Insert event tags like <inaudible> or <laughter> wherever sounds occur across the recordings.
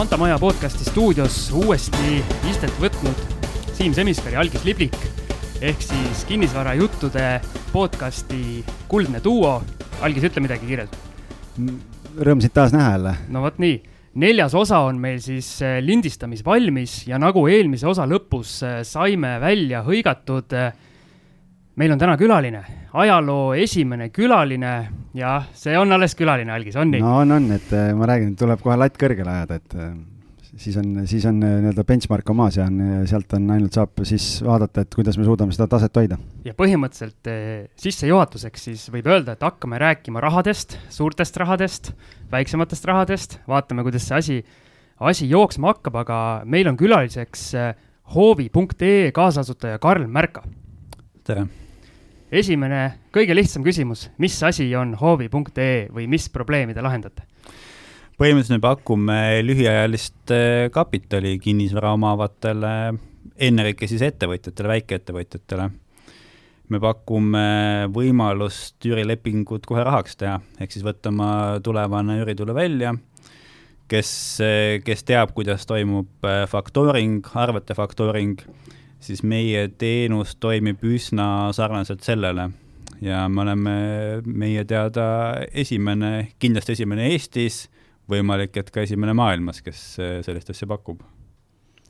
Manta Maja podcasti stuudios uuesti istet võtnud Siim Semiskar ja Algis Liblik ehk siis kinnisvarajuttude podcasti kuldne duo. Algis, ütle midagi kiirelt. Rõõm sind taas näha jälle. no vot nii, neljas osa on meil siis äh, lindistamis valmis ja nagu eelmise osa lõpus äh, saime välja hõigatud, äh, meil on täna külaline, ajaloo esimene külaline ja see on alles külaline, Algis, on nii? no on, on, et ma räägin, tuleb kohe latt kõrgele ajada, et siis on, siis on nii-öelda benchmark on maas ja on, sealt on ainult saab siis vaadata, et kuidas me suudame seda taset hoida. ja põhimõtteliselt sissejuhatuseks siis võib öelda, et hakkame rääkima rahadest, suurtest rahadest, väiksematest rahadest, vaatame, kuidas see asi, asi jooksma hakkab, aga meil on külaliseks hoovi.ee kaasasutaja Karl Märka. tere! Esimene, kõige lihtsam küsimus, mis asi on hoovi.ee või mis probleemi te lahendate? põhimõtteliselt me pakume lühiajalist äh, kapitali kinnisvara omavatele, ennekõike siis ettevõtjatele, väikeettevõtjatele. me pakume võimalust üürilepingut kohe rahaks teha, ehk siis võtta oma tulevane üüritulu välja, kes, kes teab, kuidas toimub äh, faktooring, arvete faktooring, siis meie teenus toimib üsna sarnaselt sellele ja me oleme meie teada esimene, kindlasti esimene Eestis võimalik, et ka esimene maailmas, kes äh, sellist asja pakub.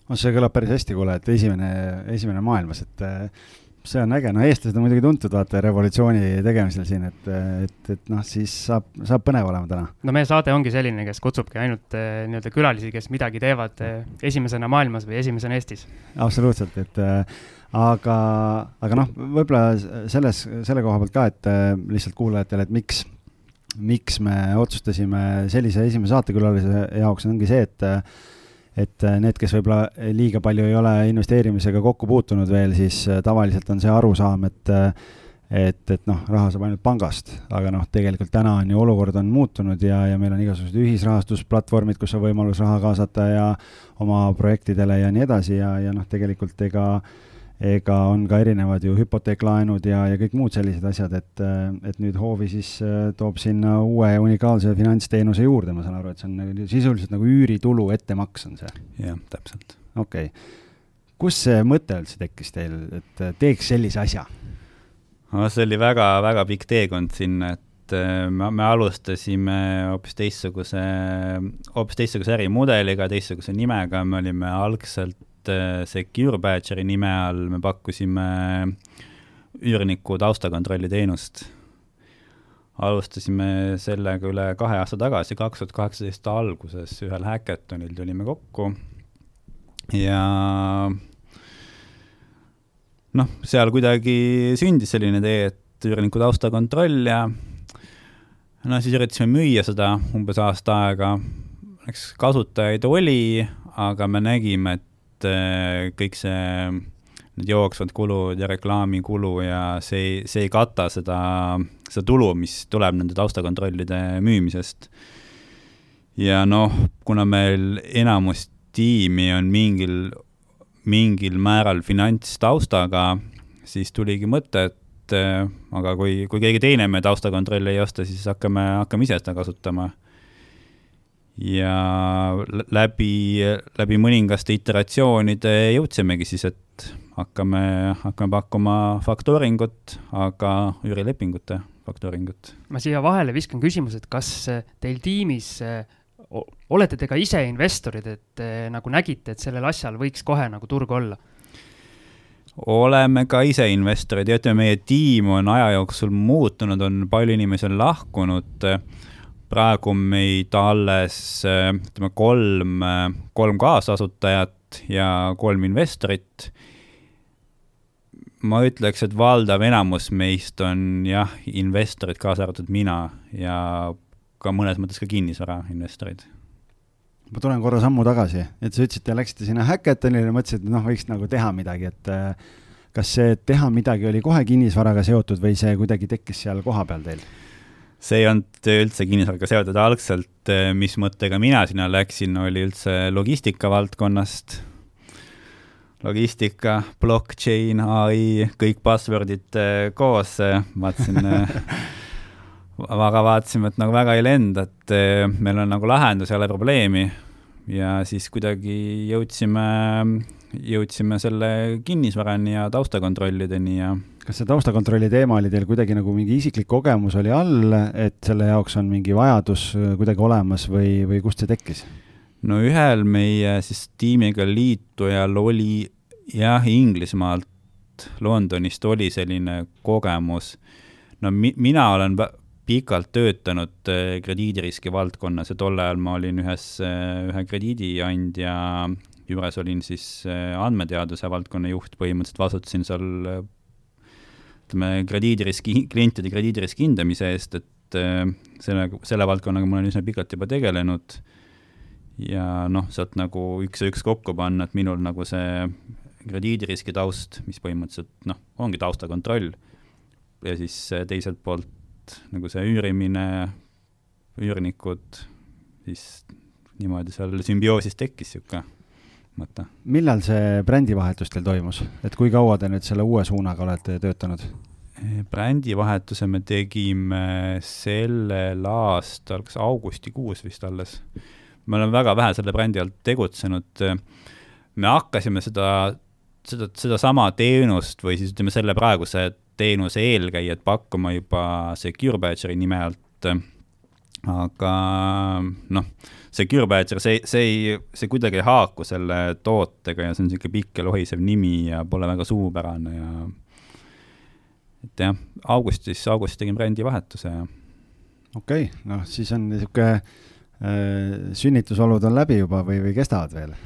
no see kõlab päris hästi, kuule, et esimene, esimene maailmas, et äh, see on äge, no eestlased on muidugi tuntud, vaata, revolutsiooni tegemisel siin, et, et, et noh, siis saab, saab põnev olema täna. no meie saade ongi selline, kes kutsubki ainult äh, nii-öelda külalisi, kes midagi teevad esimesena maailmas või esimesena Eestis. absoluutselt, et aga, aga noh, võib-olla selles, selle koha pealt ka, et lihtsalt kuulajatele, et miks miks me otsustasime sellise esimese saatekülalise jaoks, ongi see, et et need, kes võib-olla liiga palju ei ole investeerimisega kokku puutunud veel, siis tavaliselt on see arusaam, et et, et noh, raha saab ainult pangast, aga noh, tegelikult täna on ju olukord on muutunud ja, ja meil on igasugused ühisrahastusplatvormid, kus on võimalus raha kaasata ja oma projektidele ja nii edasi ja, ja noh, tegelikult ega äh, ega on ka erinevad ju hüpoteeklaenud ja, ja kõik muud sellised asjad, et, et nüüd Hoovi siis äh, toob sinna uue unikaalse finantsteenuse juurde, ma saan aru, et see on nagu sisuliselt nagu üüritulu ettemaks on see? jah, täpselt. okei okay.. kus see mõte üldse tekkis teil, et äh, teeks sellise asja? no see oli väga-väga pikk teekond sinna, et äh, me, me alustasime hoopis teistsuguse, hoopis teistsuguse ärimudeliga, teistsuguse nimega, me olime algselt et Secure Badgeri nime all me pakkusime üürniku taustakontrolli teenust. alustasime sellega üle kahe aasta tagasi, kaks tuhat kaheksateist alguses ühel häkatonil tulime kokku ja noh, seal kuidagi sündis selline idee, et üürniku taustakontroll ja no siis üritasime müüa seda umbes aasta aega, eks kasutajaid oli, aga me nägime, et et äh, kõik see, need jooksvad kulud ja reklaamikulu ja see see ei kata seda, seda tulu, mis tuleb nende taustakontrollide müümisest. ja noh, kuna meil enamus tiimi on mingil, mingil määral finantstaustaga, siis tuligi mõte, et äh, aga kui, kui keegi teine meie taustakontrolli ei osta, siis hakkame, hakkame ise seda kasutama ja läbi, läbi mõningaste iteratsioonide jõudsimegi siis, et hakkame, hakkame pakkuma faktooringut, aga üürilepingute faktooringut. ma siia vahele viskan küsimuse, et kas teil tiimis olete te ka ise investorid, et nagu nägite, et sellel asjal võiks kohe nagu turg olla? oleme ka ise investorid ja ütleme, meie tiim on aja jooksul muutunud, on palju inimesi on lahkunud praegu meid alles ütleme kolm, kolm kaasasutajat ja kolm investorit. ma ütleks, et valdav enamus meist on jah, investorid, kaasa arvatud mina ja ka mõnes mõttes ka kinnisvarainvestorid ma tulen korra sammu tagasi, et sa ütlesid, te läksite sinna Hackathonile ja mõtlesite, et noh, võiks nagu teha midagi, et kas see teha midagi oli kohe kinnisvaraga seotud või see kuidagi tekkis seal kohapeal teil? See ei olnud üldse kinnisvaraga seotud algselt, eh, mis mõttega mina sinna läksin, oli üldse logistika valdkonnast. logistika, blockchain, ai, kõik buzzword'id eh, koos, eh, vaatasin <laughs> aga vaatasime, et nagu väga ei lenda, et meil on nagu lahendus, ei ole probleemi. ja siis kuidagi jõudsime, jõudsime selle kinnisvarani ja taustakontrollideni ja kas see taustakontrolli teema oli teil kuidagi nagu mingi isiklik kogemus oli all, et selle jaoks on mingi vajadus kuidagi olemas või, või kust see tekkis? no ühel meie siis tiimiga liitujal oli jah, Inglismaalt, Londonist oli selline kogemus. no mi-, mina olen pikalt töötanud äh, krediidiriski valdkonnas ja tol ajal ma olin ühes, äh, ühe krediidiandja juures olin siis äh, andmeteaduse valdkonna juht, põhimõtteliselt vastutasin seal ütleme, krediidiriski, klientide krediidiriski hindamise eest, et selle, selle valdkonnaga ma olen üsna pikalt juba tegelenud. Ja noh, sealt nagu üks ja üks kokku panna, et minul nagu see krediidiriski taust, mis põhimõtteliselt noh, ongi taustakontroll, ja siis teiselt poolt nagu see üürimine, üürnikud, siis niimoodi seal sümbioosis tekkis niisugune mõte. millal see brändivahetus teil toimus, et kui kaua te nüüd selle uue suunaga olete töötanud? brändivahetuse me tegime sellel aastal, kas augustikuus vist alles. me oleme väga vähe selle brändi alt tegutsenud. me hakkasime seda, seda, sedasama teenust või siis ütleme, selle praeguse teenuse eelkäijad pakkuma juba Secure Badgeri nime alt, aga noh, Secure Badger, see, see ei, see kuidagi ei haaku selle tootega ja see on niisugune pikk ja lohisev nimi ja pole väga suupärane ja et jah, augustis, augustis tegin brändivahetuse ja okei okay,, noh siis on niisugune äh, sünnitusolud on läbi juba või, või kestavad veel?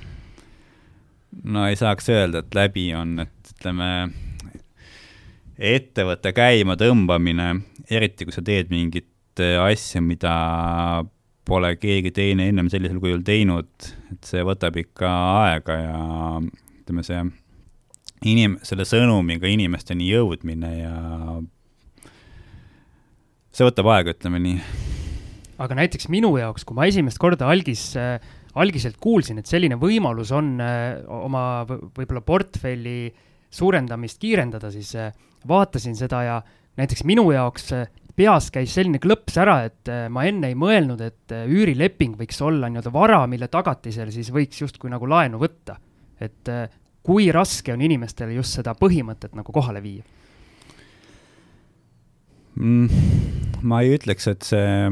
no ei saaks öelda, et läbi on, et ütleme, ettevõtte käimatõmbamine, eriti kui sa teed mingit asja, mida pole keegi teine ennem sellisel kujul teinud, et see võtab ikka aega ja ütleme, see inim-, selle sõnumiga inimesteni jõudmine ja see võtab aega, ütleme nii. aga näiteks minu jaoks, kui ma esimest korda algis äh, algiselt kuulsin, et selline võimalus on äh, oma võib-olla portfelli suurendamist kiirendada, siis äh, vaatasin seda ja näiteks minu jaoks äh, peas käis selline klõps ära, et äh, ma enne ei mõelnud, et äh, üürileping võiks olla nii-öelda vara, mille tagatisel siis võiks justkui nagu laenu võtta. et kui raske on inimestele just seda põhimõtet nagu kohale viia mm,? ma ei ütleks, et see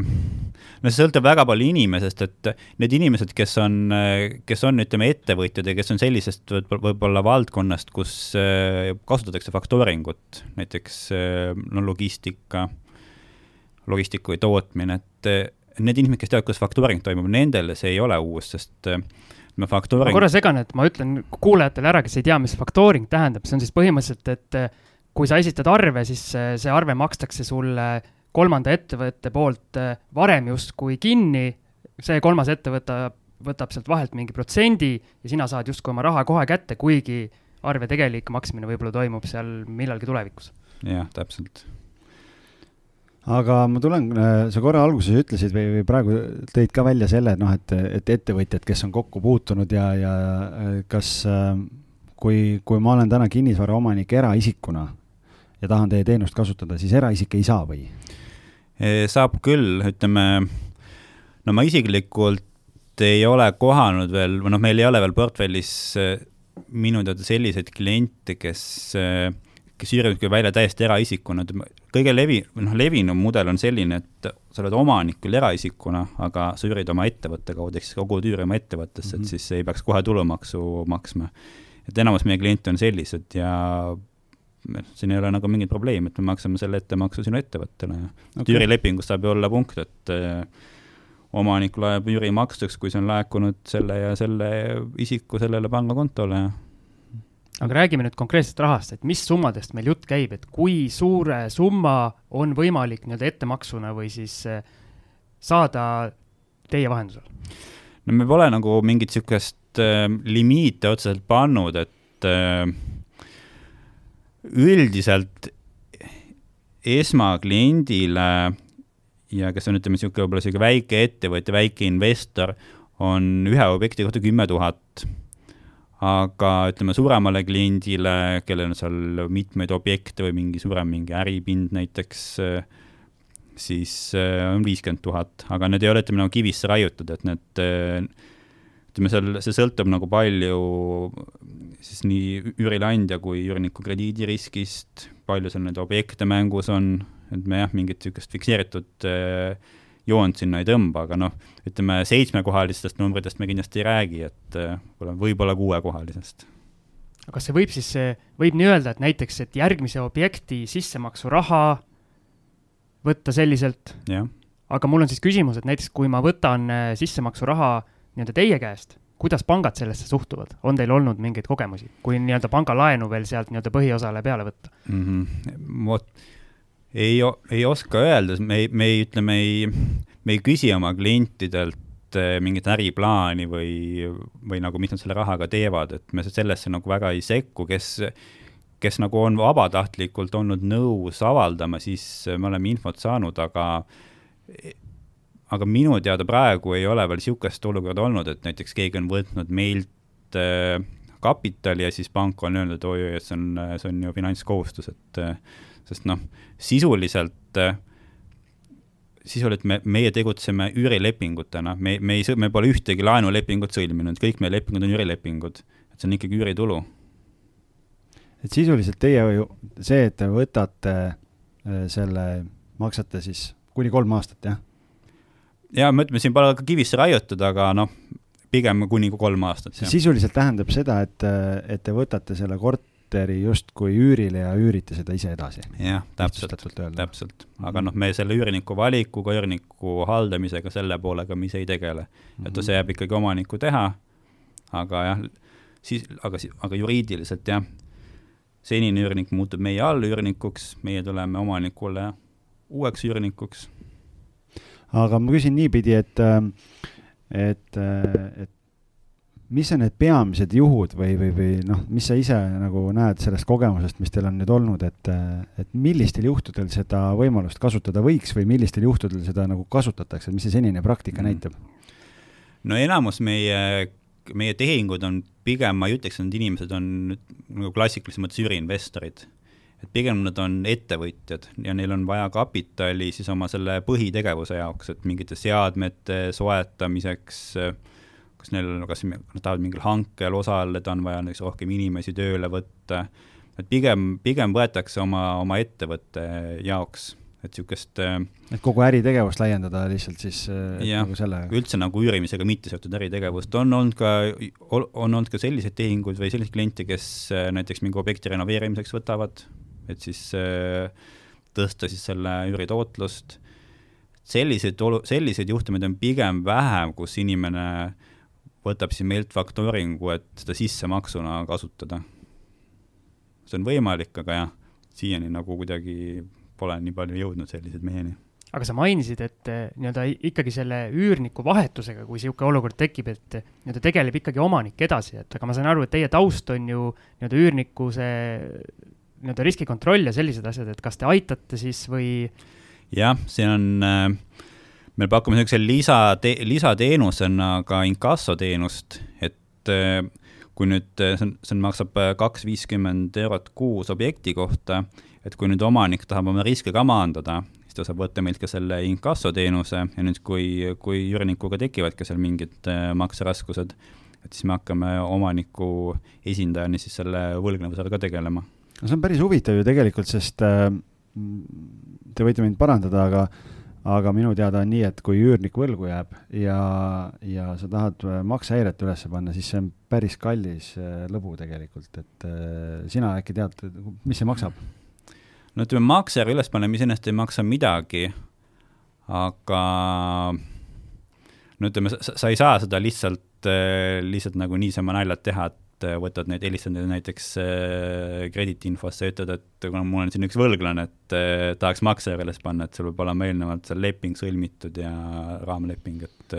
no see sõltub väga palju inimesest, et need inimesed, kes on, kes on, ütleme, ettevõtjad ja kes on sellisest võib-olla valdkonnast, kus äh, kasutatakse faktooringut, näiteks äh, no logistika, logistiku või tootmine, et äh, need inimesed, kes teavad, kuidas faktooring toimub, nendele see ei ole uus, sest ma faktooring. ma korra segan, et ma ütlen kuulajatele ära, kes ei tea, mis faktooring tähendab, see on siis põhimõtteliselt, et kui sa esitad arve, siis see arve makstakse sulle kolmanda ettevõtte poolt varem justkui kinni, see kolmas ettevõte võtab sealt vahelt mingi protsendi ja sina saad justkui oma raha kohe kätte, kuigi arve tegelik maksmine võib-olla toimub seal millalgi tulevikus. jah, täpselt. Aga ma tulen, äh, sa korra alguses ütlesid või, või praegu tõid ka välja selle, et noh, et, et ettevõtjad, kes on kokku puutunud ja, ja äh, kas kui, kui ma olen täna kinnisvaraomanik eraisikuna ja tahan teie teenust kasutada, siis eraisik ei saa või? saab küll, ütleme, no ma isiklikult ei ole kohanud veel, või noh, meil ei ole veel portfellis äh, minu teada selliseid kliente, kes, äh, üürivad välja täiesti eraisikuna, kõige levi, noh, levinum mudel on selline, et sa oled omanik küll eraisikuna, aga sa üürid oma ettevõtte kaudu, ehk siis kogud üüri oma ettevõttesse mm, -hmm. et mhm. siis ei peaks kohe tulumaksu maksma. et enamus meie kliente on sellised ja siin ei ole nagu mingit probleemi, et me maksame selle ettemaksu sinu ettevõttele ja okay. üürilepingus saab ju olla punkt, et äh, omanik loeb üürimaksuks, kui see on laekunud selle ja selle isiku sellele pangakontole. Aga räägime nüüd konkreetselt rahast, et mis summadest meil jutt käib, et kui suure summa on võimalik nii-öelda ettemaksuna või siis äh, saada teie vahendusel? no me pole nagu mingit niisugust äh, limiite otseselt pannud, et äh, üldiselt esmakliendile ja kes on, ütleme, niisugune võib-olla niisugune väike ettevõtja, väike investor, on ühe objekti kohta kümme tuhat. Aga ütleme, suuremale kliendile, kellel on seal mitmeid objekte või mingi suurem mingi äripind näiteks, siis äh, on viiskümmend tuhat, aga need ei ole, ütleme, nagu kivisse raiutud, et need ütleme, seal, see sõltub nagu palju siis nii üürileandja kui üürniku krediidiriskist, palju seal neid objekte mängus on, et me jah, mingit niisugust fikseeritud äh, joont sinna ei tõmba, aga noh, ütleme seitsmekohalistest numbritest me kindlasti ei räägi, et äh, võib-olla kuuekohalisest. aga kas see võib siis, võib nii öelda, et näiteks, et järgmise objekti sissemaksuraha võtta selliselt, aga mul on siis küsimus, et näiteks kui ma võtan äh, sissemaksuraha nii-öelda teie käest, kuidas pangad sellesse suhtuvad, on teil olnud mingeid kogemusi, kui nii-öelda pangalaenu veel sealt nii-öelda põhiosale peale võtta mm? -hmm. vot ei, ei oska öelda, me ei, me ei, ütleme, ei, me ei küsi oma klientidelt äh, mingit äriplaani või, või nagu, mis nad selle rahaga teevad, et me sellesse nagu väga ei sekku, kes, kes nagu on vabatahtlikult olnud nõus avaldama, siis me oleme infot saanud, aga aga minu teada praegu ei ole veel niisugust olukorda olnud, et näiteks keegi on võtnud meilt äh, kapitali ja siis pank on öelnud, et oi-oi, et see on, see on ju finantskohustus, et äh, sest noh, sisuliselt äh, sisuliselt me, meie tegutseme üürilepingutena, me, me ei, me pole ühtegi laenulepingut sõlminud, kõik meie lepingud on üürilepingud, et see on ikkagi üüritulu. et sisuliselt teie ju, see, et te võtate äh, selle, maksate siis kuni kolm aastat, jah? ja me ütleme, siin pole ka kivisse raiutud, aga noh, pigem kuni kolm aastat. sisuliselt tähendab seda, et, et te võtate selle kort-, korteri justkui üürile ja üürite seda ise edasi. jah, täpselt, täpselt. aga noh, me selle üürniku valikuga, üürniku haldamisega, selle poolega me ise ei tegele mm. -hmm. et see jääb ikkagi omaniku teha, aga jah, siis, aga, aga juriidiliselt jah, senine üürnik muutub meie allüürnikuks, meie tuleme omanikule uueks üürnikuks. aga ma küsin niipidi, et, et, et mis on need peamised juhud või, või, või noh, mis sa ise nagu näed sellest kogemusest, mis teil on nüüd olnud, et, et millistel juhtudel seda võimalust kasutada võiks või millistel juhtudel seda nagu kasutatakse, mis see senine praktika mm. näitab? no enamus meie, meie tehingud on pigem, ma ei ütleks, et need inimesed on nagu klassikalises mõttes üüriinvestorid. et pigem nad on ettevõtjad ja neil on vaja kapitali siis oma selle põhitegevuse jaoks, et mingite seadmete soetamiseks äh, kas neil, kas nad tahavad mingil hankel osaleda, on vaja näiteks rohkem inimesi tööle võtta, et pigem, pigem võetakse oma, oma ettevõtte jaoks, et niisugust äh, et kogu äritegevust laiendada lihtsalt siis äh, jah, nagu sellega? üldse nagu üürimisega mitte seotud äritegevust, on olnud ka, on olnud ka selliseid tehinguid või selliseid kliente, kes äh, näiteks mingi objekti renoveerimiseks võtavad, et siis tõsta siis selle üüritootlust, selliseid olu-, selliseid juhtumeid on pigem vähem, kus inimene äh, võtab siis meilt faktooringu, et seda sissemaksuna kasutada. see on võimalik, aga jah, siiani nagu kuidagi pole nii palju jõudnud sellised meieni. aga sa mainisid, et eh, nii-öelda ikkagi selle üürniku vahetusega, kui niisugune olukord tekib, et nii-öelda tegeleb ikkagi omanik edasi, et aga ma saan aru, et teie taust on ju nii-öelda üürniku see nii-öelda riskikontroll ja sellised asjad, et kas te aitate siis või? jah, see on äh, me pakume niisuguse lisa, lisateenusena ka inkassoteenust, et äh, kui nüüd, äh, see on, see maksab äh, kaks viiskümmend eurot kuus objekti kohta, et kui nüüd omanik tahab oma riske ka maandada, siis ta saab võtta meilt ka selle inkassoteenuse ja nüüd, kui, kui üürnikuga tekivad ka seal mingid makseraskused, et siis me hakkame omaniku esindajani siis selle võlgnevusega ka tegelema. no see on päris huvitav ju tegelikult, sest te võite mind parandada, aga aga minu teada on nii, et kui üürnik võlgu jääb ja, ja sa tahad äh, maksehäiret üles panna, siis see on päris kallis äh, lõbu tegelikult, et äh, sina äkki tead, mis see maksab? no ütleme, maksehäire ülespanemine iseenesest ei maksa midagi, aga no ütleme, sa ei saa seda lihtsalt, lihtsalt nagu niisama naljalt teha, et et äh, võtad neid, helistad neile näiteks äh, krediidiinfosse ja ütled, et kuna mul on siin üks võlglane, et äh, tahaks makse üles panna, et sul peab olema eelnevalt seal leping sõlmitud ja raamleping, et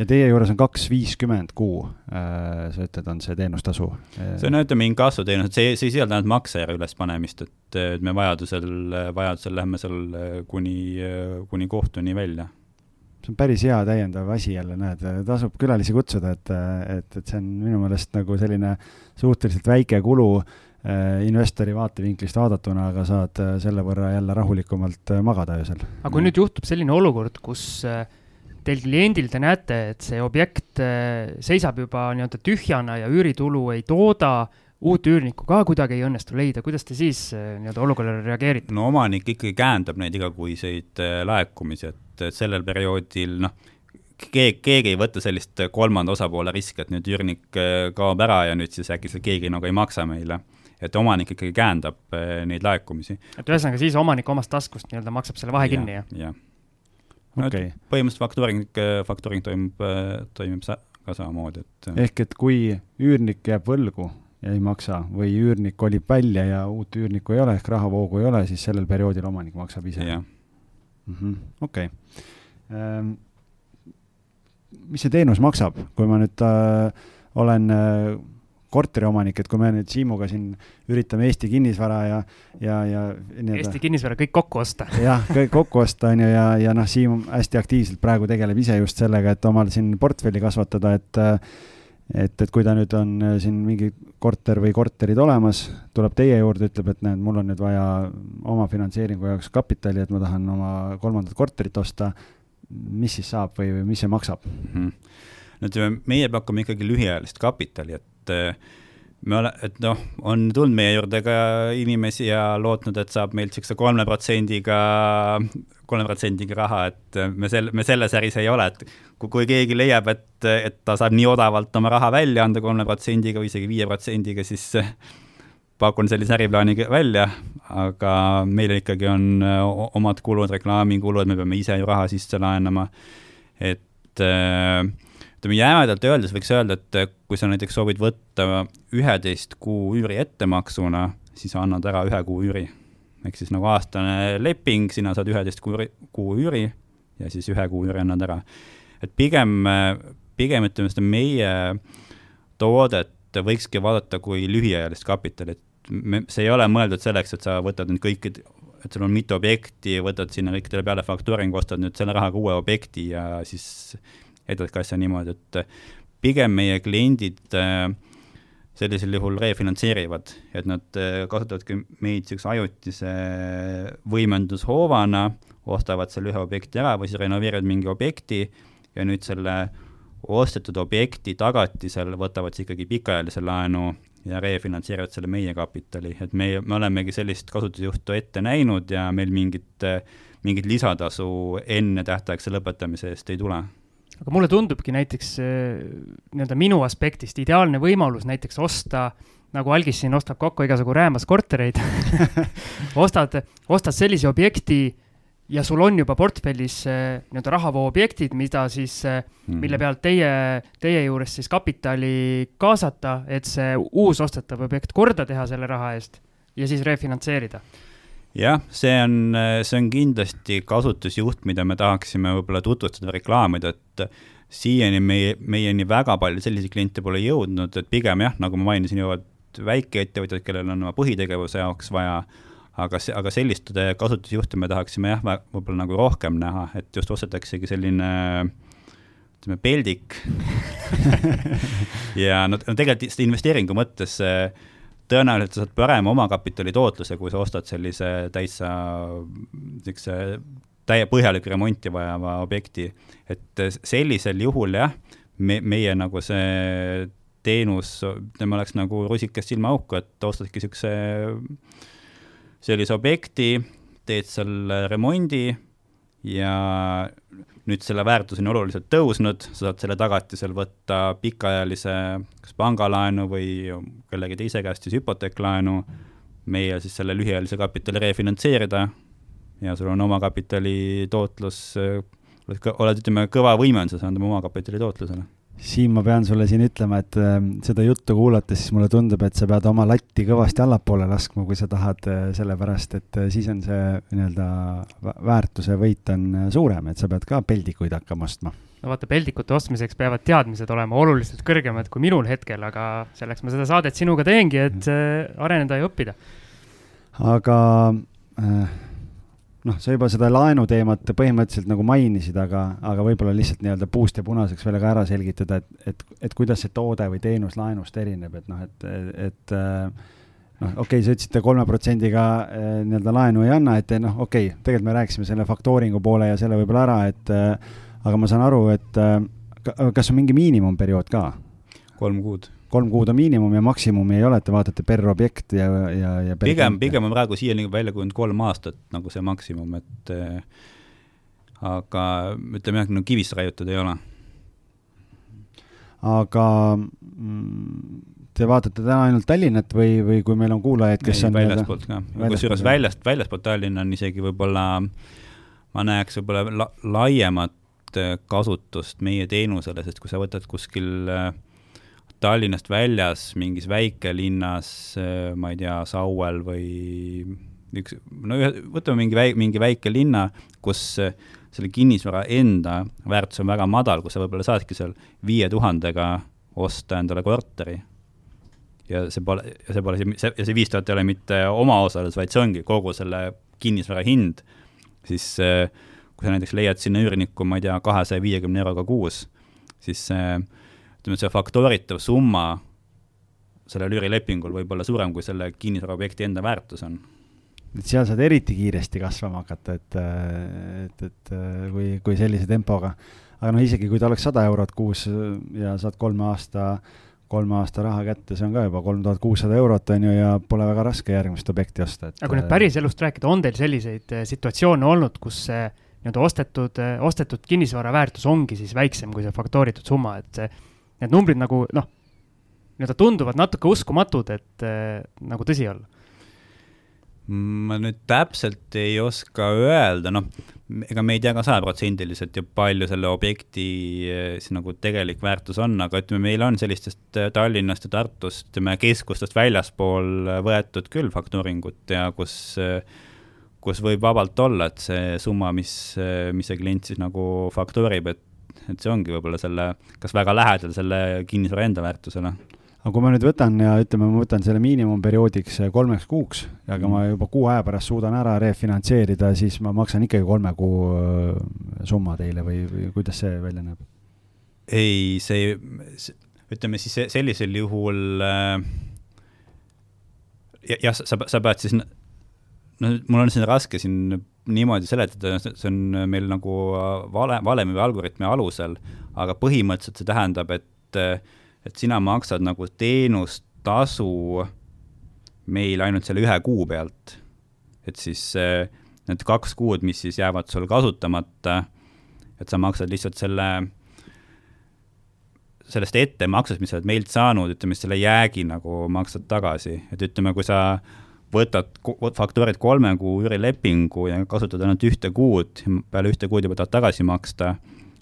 ja teie juures on kaks viiskümmend kuu, sa ütled, on see teenustasu? see on, ütleme, inkassoteenus, et see, see ei sisalda ainult maksejärje ülespanemist, et, et me vajadusel, vajadusel lähme seal kuni, kuni kohtuni välja see on päris hea täiendav asi jälle, näed, tasub külalisi kutsuda, et, et, et see on minu meelest nagu selline suhteliselt väike kulu äh, investori vaatevinklist vaadatuna, aga saad äh, selle võrra jälle rahulikumalt äh, magada öösel. aga kui nüüd juhtub selline olukord, kus teil kliendil te näete, et see objekt äh, seisab juba nii-öelda tühjana ja üüritulu ei tooda, uut üürnikku ka kuidagi ei õnnestu leida, kuidas te siis äh, nii-öelda olukorrale reageerite? no omanik ikkagi käendab neid igakuiseid äh, laekumisi, et sellel perioodil noh, keegi, keegi ei võta sellist kolmanda osapoole riski, et nüüd üürnik kaob ära ja nüüd siis äkki see keegi nagu ei maksa meile et omanik ikkagi käendab neid laekumisi. et ühesõnaga siis omanik omast taskust nii-öelda maksab selle vahe ja, kinni, jah? jah no okay. põhimõtteliselt faktuuring, faktuuring toimub, toimib sa-, ka samamoodi, et ehk et kui üürnik jääb võlgu ja ei maksa või üürnik kolib välja ja uut üürnikku ei ole ehk rahavoogu ei ole, siis sellel perioodil omanik maksab ise? Mhm, okei. Ehm, mis see teenus maksab, kui ma nüüd äh, olen äh, korteriomanik, et kui me nüüd Siimuga siin üritame Eesti kinnisvara ja, ja, ja. Eesti kinnisvara kõik kokku osta. <laughs> jah, kõik kokku osta, on ju, ja, ja noh, Siim hästi aktiivselt praegu tegeleb ise just sellega, et omal siin portfelli kasvatada, et et, et kui ta nüüd on siin mingi korter või korterid olemas, tuleb teie juurde, ütleb, et näed, mul on nüüd vaja oma finantseeringu jaoks kapitali, et ma tahan oma kolmandat korterit osta, mis siis saab või, või mis see maksab mm? -hmm no ütleme, meie pakume ikkagi lühiajalist kapitali, et et me ole-, et noh, on tulnud meie juurde ka inimesi ja lootnud, et saab meilt niisuguse kolme protsendiga, kolme protsendiga raha, et me sel-, me selles äris ei ole, et kui, kui keegi leiab, et, et ta saab nii odavalt oma raha välja anda kolme protsendiga või isegi viie protsendiga, siis pakun sellise äriplaani välja, aga meil ikkagi on omad kulud, reklaamikulud, me peame ise ju raha sisse laenama, et äh, ütleme jämedalt öeldes võiks öelda, et kui sa näiteks soovid võtta üheteist kuu üüri ettemaksuna, siis annad ära ühe kuu üüri. ehk siis nagu aastane leping, sina saad üheteist kuu, kuu üüri ja siis ühe kuu üüri annad ära. et pigem, pigem ütleme seda meie toodet võikski vaadata kui lühiajalist kapitali, et me, see ei ole mõeldud selleks, et sa võtad nüüd kõik, et sul on mitu objekti, võtad sinna kõikidele peale faktuuringu, ostad nüüd selle rahaga uue objekti ja siis edadki asja niimoodi, et pigem meie kliendid äh, sellisel juhul refinantseerivad, et nad äh, kasutavadki meid niisuguse ajutise võimendushoovana, ostavad selle ühe objekti ära või siis renoveerivad mingi objekti ja nüüd selle ostetud objekti tagatisel võtavad siis ikkagi pikaajalise laenu ja refinantseerivad selle meie kapitali, et meie, me olemegi sellist kasutusjuhtu ette näinud ja meil mingit, mingit lisatasu enne tähtaegse lõpetamise eest ei tule aga mulle tundubki näiteks nii-öelda minu aspektist ideaalne võimalus näiteks osta, nagu Algis siin ostab kokku igasugu räämas kortereid <laughs> <laughs> ostad, ostad sellise objekti ja sul on juba portfellis nii-öelda rahavoo objektid, mida siis mm., mille pealt teie, teie juures siis kapitali kaasata, et see uus ostetav objekt korda teha selle raha eest ja siis refinantseerida jah, see on, see on kindlasti kasutusjuht, mida me tahaksime võib-olla tutvustada, reklaamida, et siiani meie, meieni väga palju selliseid kliente pole jõudnud, et pigem jah, nagu ma mainisin, jõuavad väikeettevõtjad, kellel on oma põhitegevuse jaoks vaja, aga see, aga sellist kasutusjuhte me tahaksime jah, võib-olla nagu rohkem näha, et just ostetaksegi selline ütleme, peldik. <laughs> Ja no, no tegelikult investeeringu mõttes äh, tõenäoliselt sa saad parema omakapitali tootluse, kui sa ostad sellise täitsa niisuguse täie põhjalikku remonti vajava objekti. et sellisel juhul jah, me, meie nagu see teenus, ütleme, oleks nagu rusikas silmaauku, et ostadki niisuguse, sellise objekti, teed seal remondi ja nüüd selle väärtus on oluliselt tõusnud, sa saad selle tagatisel võtta pikaajalise kas pangalaenu või kellegi teise käest siis hüpoteeklaenu, meie siis selle lühiajalise kapitali refinantseerida ja sul on omakapitali tootlus, oled, ütleme, kõva võimendus saanud oma omakapitali tootlusele Siim, ma pean sulle siin ütlema, et äh, seda juttu kuulates siis mulle tundub, et sa pead oma latti kõvasti allapoole laskma, kui sa tahad äh,, sellepärast et äh, siis on see nii-öelda väärtuse võit on äh, suurem, et sa pead ka peldikuid hakkama ostma. no vaata, peldikute ostmiseks peavad teadmised olema oluliselt kõrgemad kui minul hetkel, aga selleks ma seda saadet sinuga teengi, et äh, areneda ja õppida. aga äh, noh, sa juba seda laenuteemat põhimõtteliselt nagu mainisid, aga, aga võib-olla lihtsalt nii-öelda puust ja punaseks veel ka ära selgitada, et, et, et kuidas see toode või teenus laenust erineb, et noh, et, et noh, okei okay,, sa ütlesid, et kolme protsendiga eh, nii-öelda laenu ei anna, et noh, okei okay,, tegelikult me rääkisime selle faktooringu poole ja selle võib-olla ära, et aga ma saan aru, et äh, kas on mingi miinimumperiood ka? kolm kuud. Kolm kuud on miinimum ja maksimum ei ole, et te vaatate per objekt ja, ja, ja pigem, pigem on praegu siiani välja kujunenud kolm aastat nagu see maksimum, et äh, aga ütleme jah, no kivisse raiutud ei ole. aga mm, te vaatate täna ainult Tallinnat või, või kui meil on kuulajaid, kes ei, on väljaspoolt ka, kusjuures väljast, väljaspool Tallinna on isegi võib-olla, ma näeks võib-olla la, laiemat äh, kasutust meie teenusele, sest kui sa võtad kuskil äh, Tallinnast väljas mingis väikelinnas, äh, ma ei tea, Sauel või üks, no võtame mingi väike, mingi väike linna, kus äh, selle kinnisvara enda väärtus on väga madal, kus sa võib-olla saadki seal viie tuhandega osta endale korteri. ja see pole, ja see pole see, ja see viis tuhat ei ole mitte omaosalus, vaid see ongi kogu selle kinnisvara hind, siis äh, kui sa näiteks leiad sinna üürniku, ma ei tea, kahesaja viiekümne euroga kuus, siis see äh, ütleme, see faktooritav summa sellel üürilepingul võib olla suurem, kui selle kinnisvaraobjekti enda väärtus on. et seal saad eriti kiiresti kasvama hakata, et, et, et kui, kui sellise tempoga. aga noh, isegi kui ta oleks sada eurot kuus ja saad kolme aasta, kolme aasta raha kätte, see on ka juba kolm tuhat kuussada eurot, on ju, ja pole väga raske järgmist objekti osta, et aga kui nüüd päriselust rääkida, on teil selliseid eh, situatsioone olnud, kus see nii-öelda ostetud, eh, ostetud kinnisvara väärtus ongi siis väiksem kui see faktooritud summa, et see need numbrid nagu noh, nii-öelda tunduvad natuke uskumatud, et äh, nagu tõsi olla? ma nüüd täpselt ei oska öelda, noh, ega me ei tea ka sajaprotsendiliselt ju palju selle objekti eh, siis nagu tegelik väärtus on, aga ütleme, meil on sellistest eh, Tallinnast ja Tartust, ütleme keskustest väljaspool võetud küll faktooringut ja kus kus võib vabalt olla, et see summa, mis, mis see klient siis nagu faktoorib, et et see ongi võib-olla selle, kas väga lähedal selle kinnisvara enda väärtusele aga kui ma nüüd võtan ja ütleme, ma võtan selle miinimumperioodiks kolmeks kuuks, aga ma juba kuu aja pärast suudan ära refinantseerida, siis ma maksan ikkagi kolme kuu äh, summa teile või, või kuidas see välja näeb? ei, see, ütleme siis sellisel juhul äh, jah, sa, sa pead siis, no mul on siin raske siin niimoodi seletada, see on meil nagu vale, valemi või algoritmi alusel, aga põhimõtteliselt see tähendab, et, et sina maksad nagu teenustasu meil ainult selle ühe kuu pealt. et siis need kaks kuud, mis siis jäävad sul kasutamata, et sa maksad lihtsalt selle, sellest ettemaksest, mis sa oled meilt saanud, ütleme selle jäägi nagu maksad tagasi, et ütleme, kui sa võtad, faktoorid kolme kuu üürilepingu ja kasutad ainult ühte kuud, peale ühte kuud juba tahad tagasi maksta,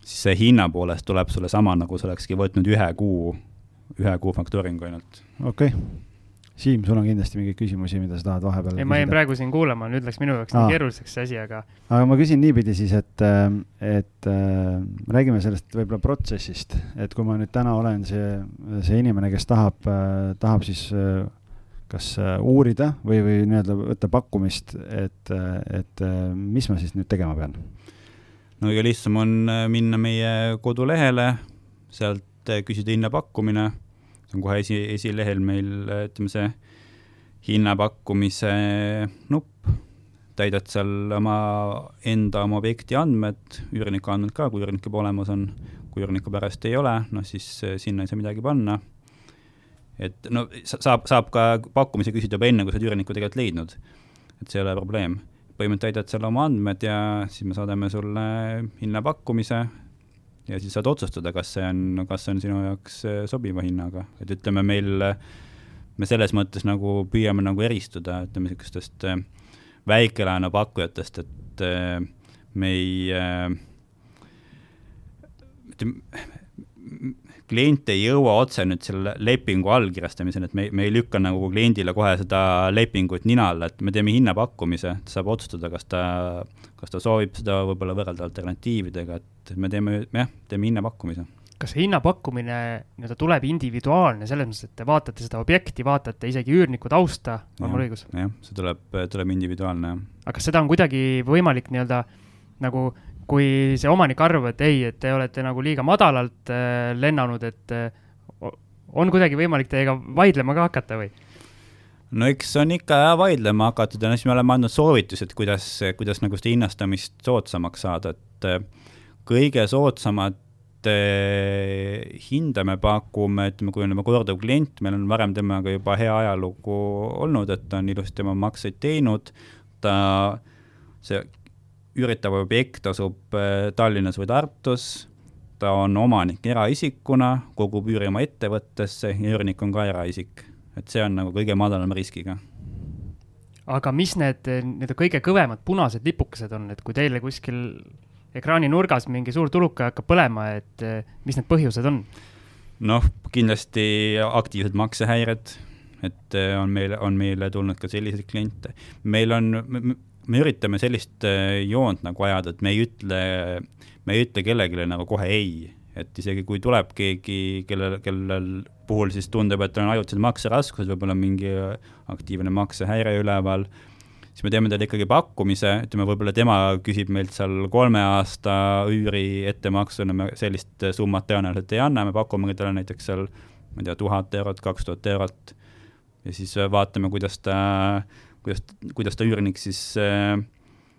siis see hinna poolest tuleb sulle sama, nagu sa olekski võtnud ühe kuu, ühe kuu faktooringu ainult. okei. Okay.. Siim, sul on kindlasti mingeid küsimusi, mida sa tahad vahepeal ei, ma jäin praegu siin kuulama, nüüd läks minu jaoks nii keeruliseks see asi, aga aga ma küsin niipidi siis, et, et äh, räägime sellest võib-olla protsessist, et kui ma nüüd täna olen see, see inimene, kes tahab äh,, tahab siis äh, kas äh, uurida või, või nii-öelda võtta pakkumist, et, et äh, mis ma siis nüüd tegema pean? no kõige lihtsam on äh, minna meie kodulehele, sealt küsida hinnapakkumine, see on kohe esi, esilehel meil, ütleme see hinnapakkumise nupp, täidad seal oma enda, oma objekti andmed, üürniku andmed ka, kui üürnik juba olemas on, kui üürniku pärast ei ole, noh siis sinna ei saa midagi panna et no saab, saab ka pakkumisi küsida juba enne, kui sa oled üürniku tegelikult leidnud. et see ei ole probleem. põhimõtteliselt täidad seal oma andmed ja siis me saadame sulle hinnapakkumise ja siis saad otsustada, kas see on, kas see on sinu jaoks äh, sobiva hinnaga, et ütleme, meil, me selles mõttes nagu püüame nagu eristuda, ütleme, niisugustest äh, väikelaenu pakkujatest, et äh, me ei ütleme, klient ei jõua otse nüüd selle lepingu allkirjastamiseni, et me, me ei lükka nagu kliendile kohe seda lepingut nina alla, et me teeme hinnapakkumise, ta saab otsustada, kas ta, kas ta soovib seda võib-olla võrrelda alternatiividega, et me teeme, jah, teeme hinnapakkumise kas see hinnapakkumine nii-öelda tuleb individuaalne, selles mõttes, et te vaatate seda objekti, vaatate isegi üürniku tausta, on mul õigus? jah, see tuleb, tuleb individuaalne, jah. aga kas seda on kuidagi võimalik nii-öelda nagu kui see omanik arvab, et ei, et te olete nagu liiga madalalt äh, lennanud, et äh, on kuidagi võimalik teiega vaidlema ka hakata või? no eks on ikka vaidlema hakatud ja siis me oleme andnud soovitused, kuidas, kuidas nagu seda hinnastamist soodsamaks saada, et äh, kõige soodsamat eh, hinda me pakume, ütleme, kui juba korduv klient, meil on varem temaga juba hea ajalugu olnud, et ta on ilusti oma makseid teinud, ta, see üüritav objekt asub eh, Tallinnas või Tartus, ta on omanik eraisikuna, kogub üüri oma ettevõttesse ja üürnik on ka eraisik. et see on nagu kõige madalama riskiga aga mis need nii-öelda kõige kõvemad punased lipukesed on, et kui teile kuskil ekraani nurgas mingi suur tuluke hakkab põlema, et eh, mis need põhjused on? noh, kindlasti aktiivsed maksehäired, et eh, on meil, on meile tulnud ka selliseid kliente. meil on, me üritame sellist eh, joont nagu ajada, et me ei ütle, me ei ütle kellelegi nagu kohe ei, et isegi kui tuleb keegi, kellel, kellel puhul siis tundub, et on ajutised makseraskused, võib-olla mingi aktiivne maksehäire üleval siis me teeme talle ikkagi pakkumise, ütleme, võib-olla tema küsib meilt seal kolme aasta üüri ettemaksuna, me sellist summat tõenäoliselt ei anna, me pakumegi talle näiteks seal, ma ei tea, tuhat eurot, kaks tuhat eurot. ja siis vaatame, kuidas ta, kuidas, kuidas ta üürnik siis äh,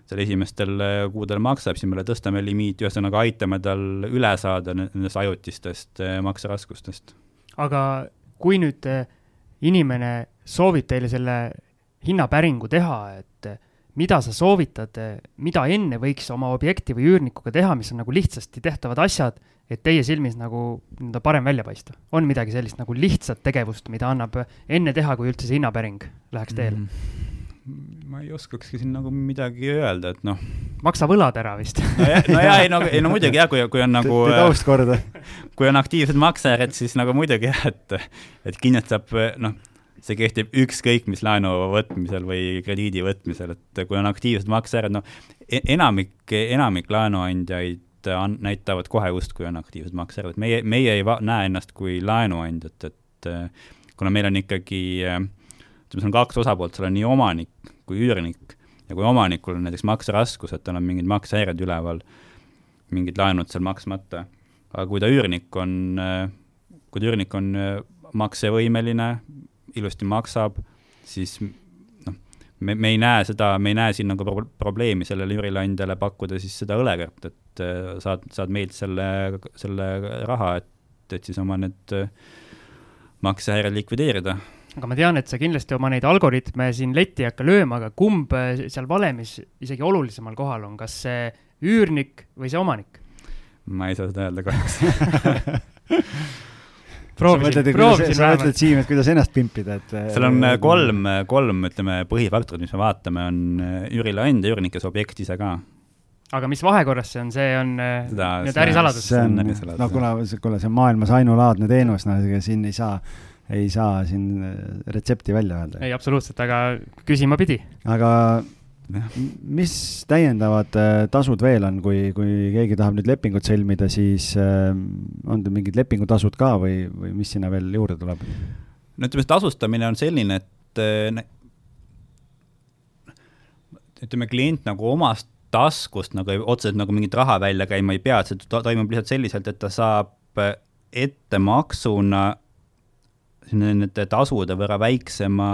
seal esimestel kuudel maksab, siis me tõstame limiiti, ühesõnaga aitame tal üle saada nendest ajutistest äh, makseraskustest. aga kui nüüd äh, inimene soovib teile selle hinnapäringu teha, et mida sa soovitad, mida enne võiks oma objekti või üürnikuga teha, mis on nagu lihtsasti tehtavad asjad, et teie silmis nagu nii-öelda parem välja paista? on midagi sellist nagu lihtsat tegevust, mida annab enne teha, kui üldse see hinnapäring läheks teele mm.? ma ei oskakski siin nagu midagi öelda, et noh. maksa võlad ära vist no ja, no ja ei no, ei no muidugi jah, kui, kui on nagu. teed aust korda. kui on aktiivsed maksajad, siis nagu muidugi jah, et, et kindlasti saab noh see kehtib ükskõik mis laenu võtmisel või krediidi võtmisel, et kui on aktiivsed makseäärad, noh, enamik, enamik laenuandjaid on, näitavad kohe justkui on aktiivsed makseäärad, meie, meie ei näe ennast kui laenuandjat, et kuna meil on ikkagi, ütleme, seal on kaks osapoolt, seal on nii omanik kui üürnik ja kui omanikul on näiteks makseraskus, et tal on mingid maksehäired üleval, mingid laenud seal maksmata, aga kui ta üürnik on, kui ta üürnik on maksevõimeline, ilusti maksab, siis noh, me, me ei näe seda, me ei näe siin nagu pro probleemi sellele üürileandjale pakkuda siis seda õlekõrt, et äh, saad, saad meilt selle, selle raha, et, et siis oma need äh, maksehäired likvideerida aga ma tean, et sa kindlasti oma neid algoritme siin letti ei hakka lööma, aga kumb äh, seal valemis isegi olulisemal kohal on, kas see üürnik või see omanik? ma ei saa seda öelda kahjuks <laughs> proovisin, proovisin sa mõtled, Siim, et kuidas ennast pimpida, et seal on äh, kolm, kolm, ütleme, põhifaktorit, mis me vaatame, on äh, üürnik ja subjekt ise ka aga mis vahekorras see on, see on äh, nii-öelda ärisaladus? see on, no kuna, kuule, see on maailmas ainulaadne teenus, no ega siin ei saa, ei saa siin retsepti välja öelda. ei, absoluutselt, aga küsima pidi. aga mis täiendavad äh, tasud veel on, kui, kui keegi tahab nüüd lepingut sõlmida, siis äh, on teil mingid lepingutasud ka või, või mis sinna veel juurde tuleb? no ütleme, see tasustamine on selline, et äh, ütleme, klient nagu omast taskust nagu otseselt nagu mingit raha välja käima ei pea, et see toimub lihtsalt selliselt, et ta saab ettemaksuna nende tasude võrra väiksema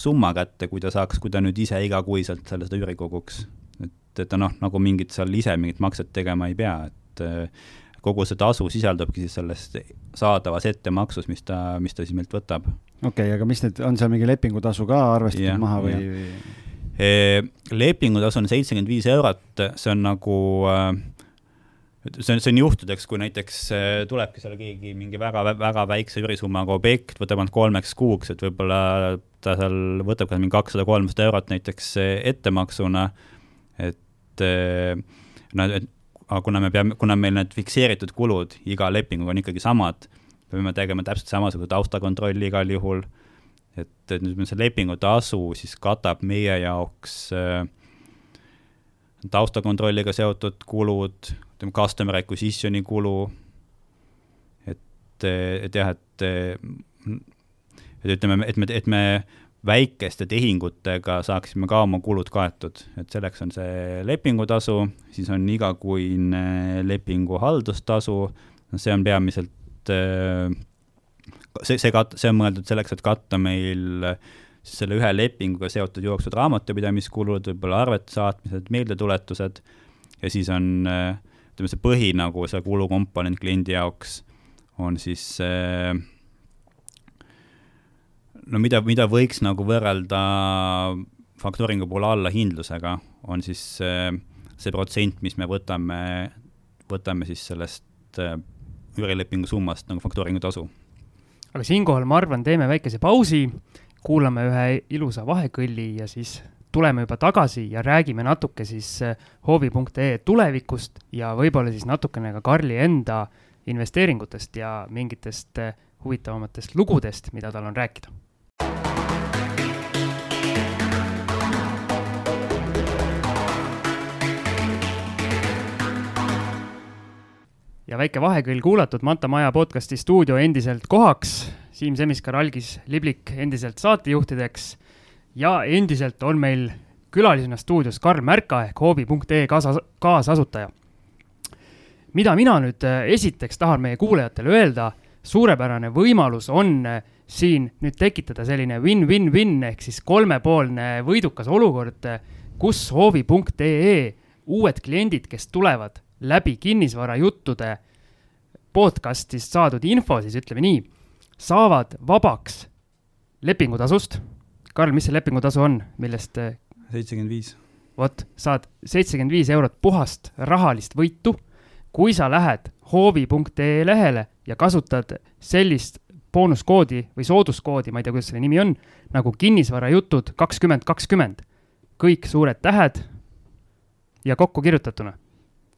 summa kätte, kui ta saaks, kui ta nüüd ise igakuiselt selle seda üüri koguks. et, et ta noh, nagu mingit seal ise mingit makset tegema ei pea, et äh, kogu see tasu sisaldubki siis selles saadavas ettemaksus, mis ta, mis ta siis meilt võtab. okei okay,, aga mis need, on seal mingi lepingutasu ka arvestatud ja, maha või, lepingutasu on seitsekümmend viis eurot, see on nagu äh, see on, see on juhtudeks, kui näiteks äh, tulebki seal keegi mingi väga, väga väikse üürisummaga objekt, võtab ainult kolmeks kuuks, et võib-olla ta seal võtab ka mingi kakssada, kolmsada eurot näiteks äh, ettemaksuna, et äh, no, et aga kuna me peame, kuna meil need fikseeritud kulud iga lepinguga on ikkagi samad, peame tegema täpselt samasuguse taustakontrolli igal juhul, et, et nüüd see lepingutasu siis katab meie jaoks äh, taustakontrolliga seotud kulud, ütleme, customer acquisition'i kulu, et, et jah, et, et ütleme, et me, et me väikeste tehingutega saaksime ka oma kulud kaetud, et selleks on see lepingutasu, siis on igakuine lepingu haldustasu, no see on peamiselt, see, see kat-, see on mõeldud selleks, et katta meil siis selle ühe lepinguga seotud jooksvad raamatupidamiskulud, võib-olla arvete saatmised, meeldetuletused. Ja siis on äh, ütleme, see põhi nagu see kulukomponent kliendi jaoks on siis see no mida, mida võiks nagu võrrelda faktooringu puhul allahindlusega, on siis see, see protsent, mis me võtame, võtame siis sellest äh, üürilepingu summast nagu faktooringu tasu. aga siinkohal ma arvan, teeme väikese pausi, kuulame ühe ilusa vahekõlli ja siis tuleme juba tagasi ja räägime natuke siis äh, hoovi.ee tulevikust ja võib-olla siis natukene ka Karli enda investeeringutest ja mingitest äh, huvitavamatest lugudest, mida tal on rääkida ja väike vahekõll kuulatud Manta Maja podcasti stuudio endiselt kohaks. Siim Semiskar, Algis Liblik endiselt saatejuhtideks ja endiselt on meil külalisena stuudios Karl Märka ehk hoobi.ee kaasa, kaasasutaja. mida mina nüüd äh, esiteks tahan meie kuulajatele öelda, suurepärane võimalus on äh, siin nüüd tekitada selline win-win-win ehk siis kolmepoolne võidukas olukord, äh, kus hoovi.ee uued kliendid, kes tulevad läbi kinnisvarajuttude podcast'ist saadud info, siis ütleme nii, saavad vabaks lepingutasust. Karl, mis see lepingutasu on, millest? Äh, seitsekümmend viis. vot, saad seitsekümmend viis eurot puhast rahalist võitu, kui sa lähed hoovi.ee lehele ja kasutad sellist boonuskoodi või sooduskoodi, ma ei tea, kuidas selle nimi on, nagu kinnisvarajutud kakskümmend kakskümmend. kõik suured tähed ja kokku kirjutatuna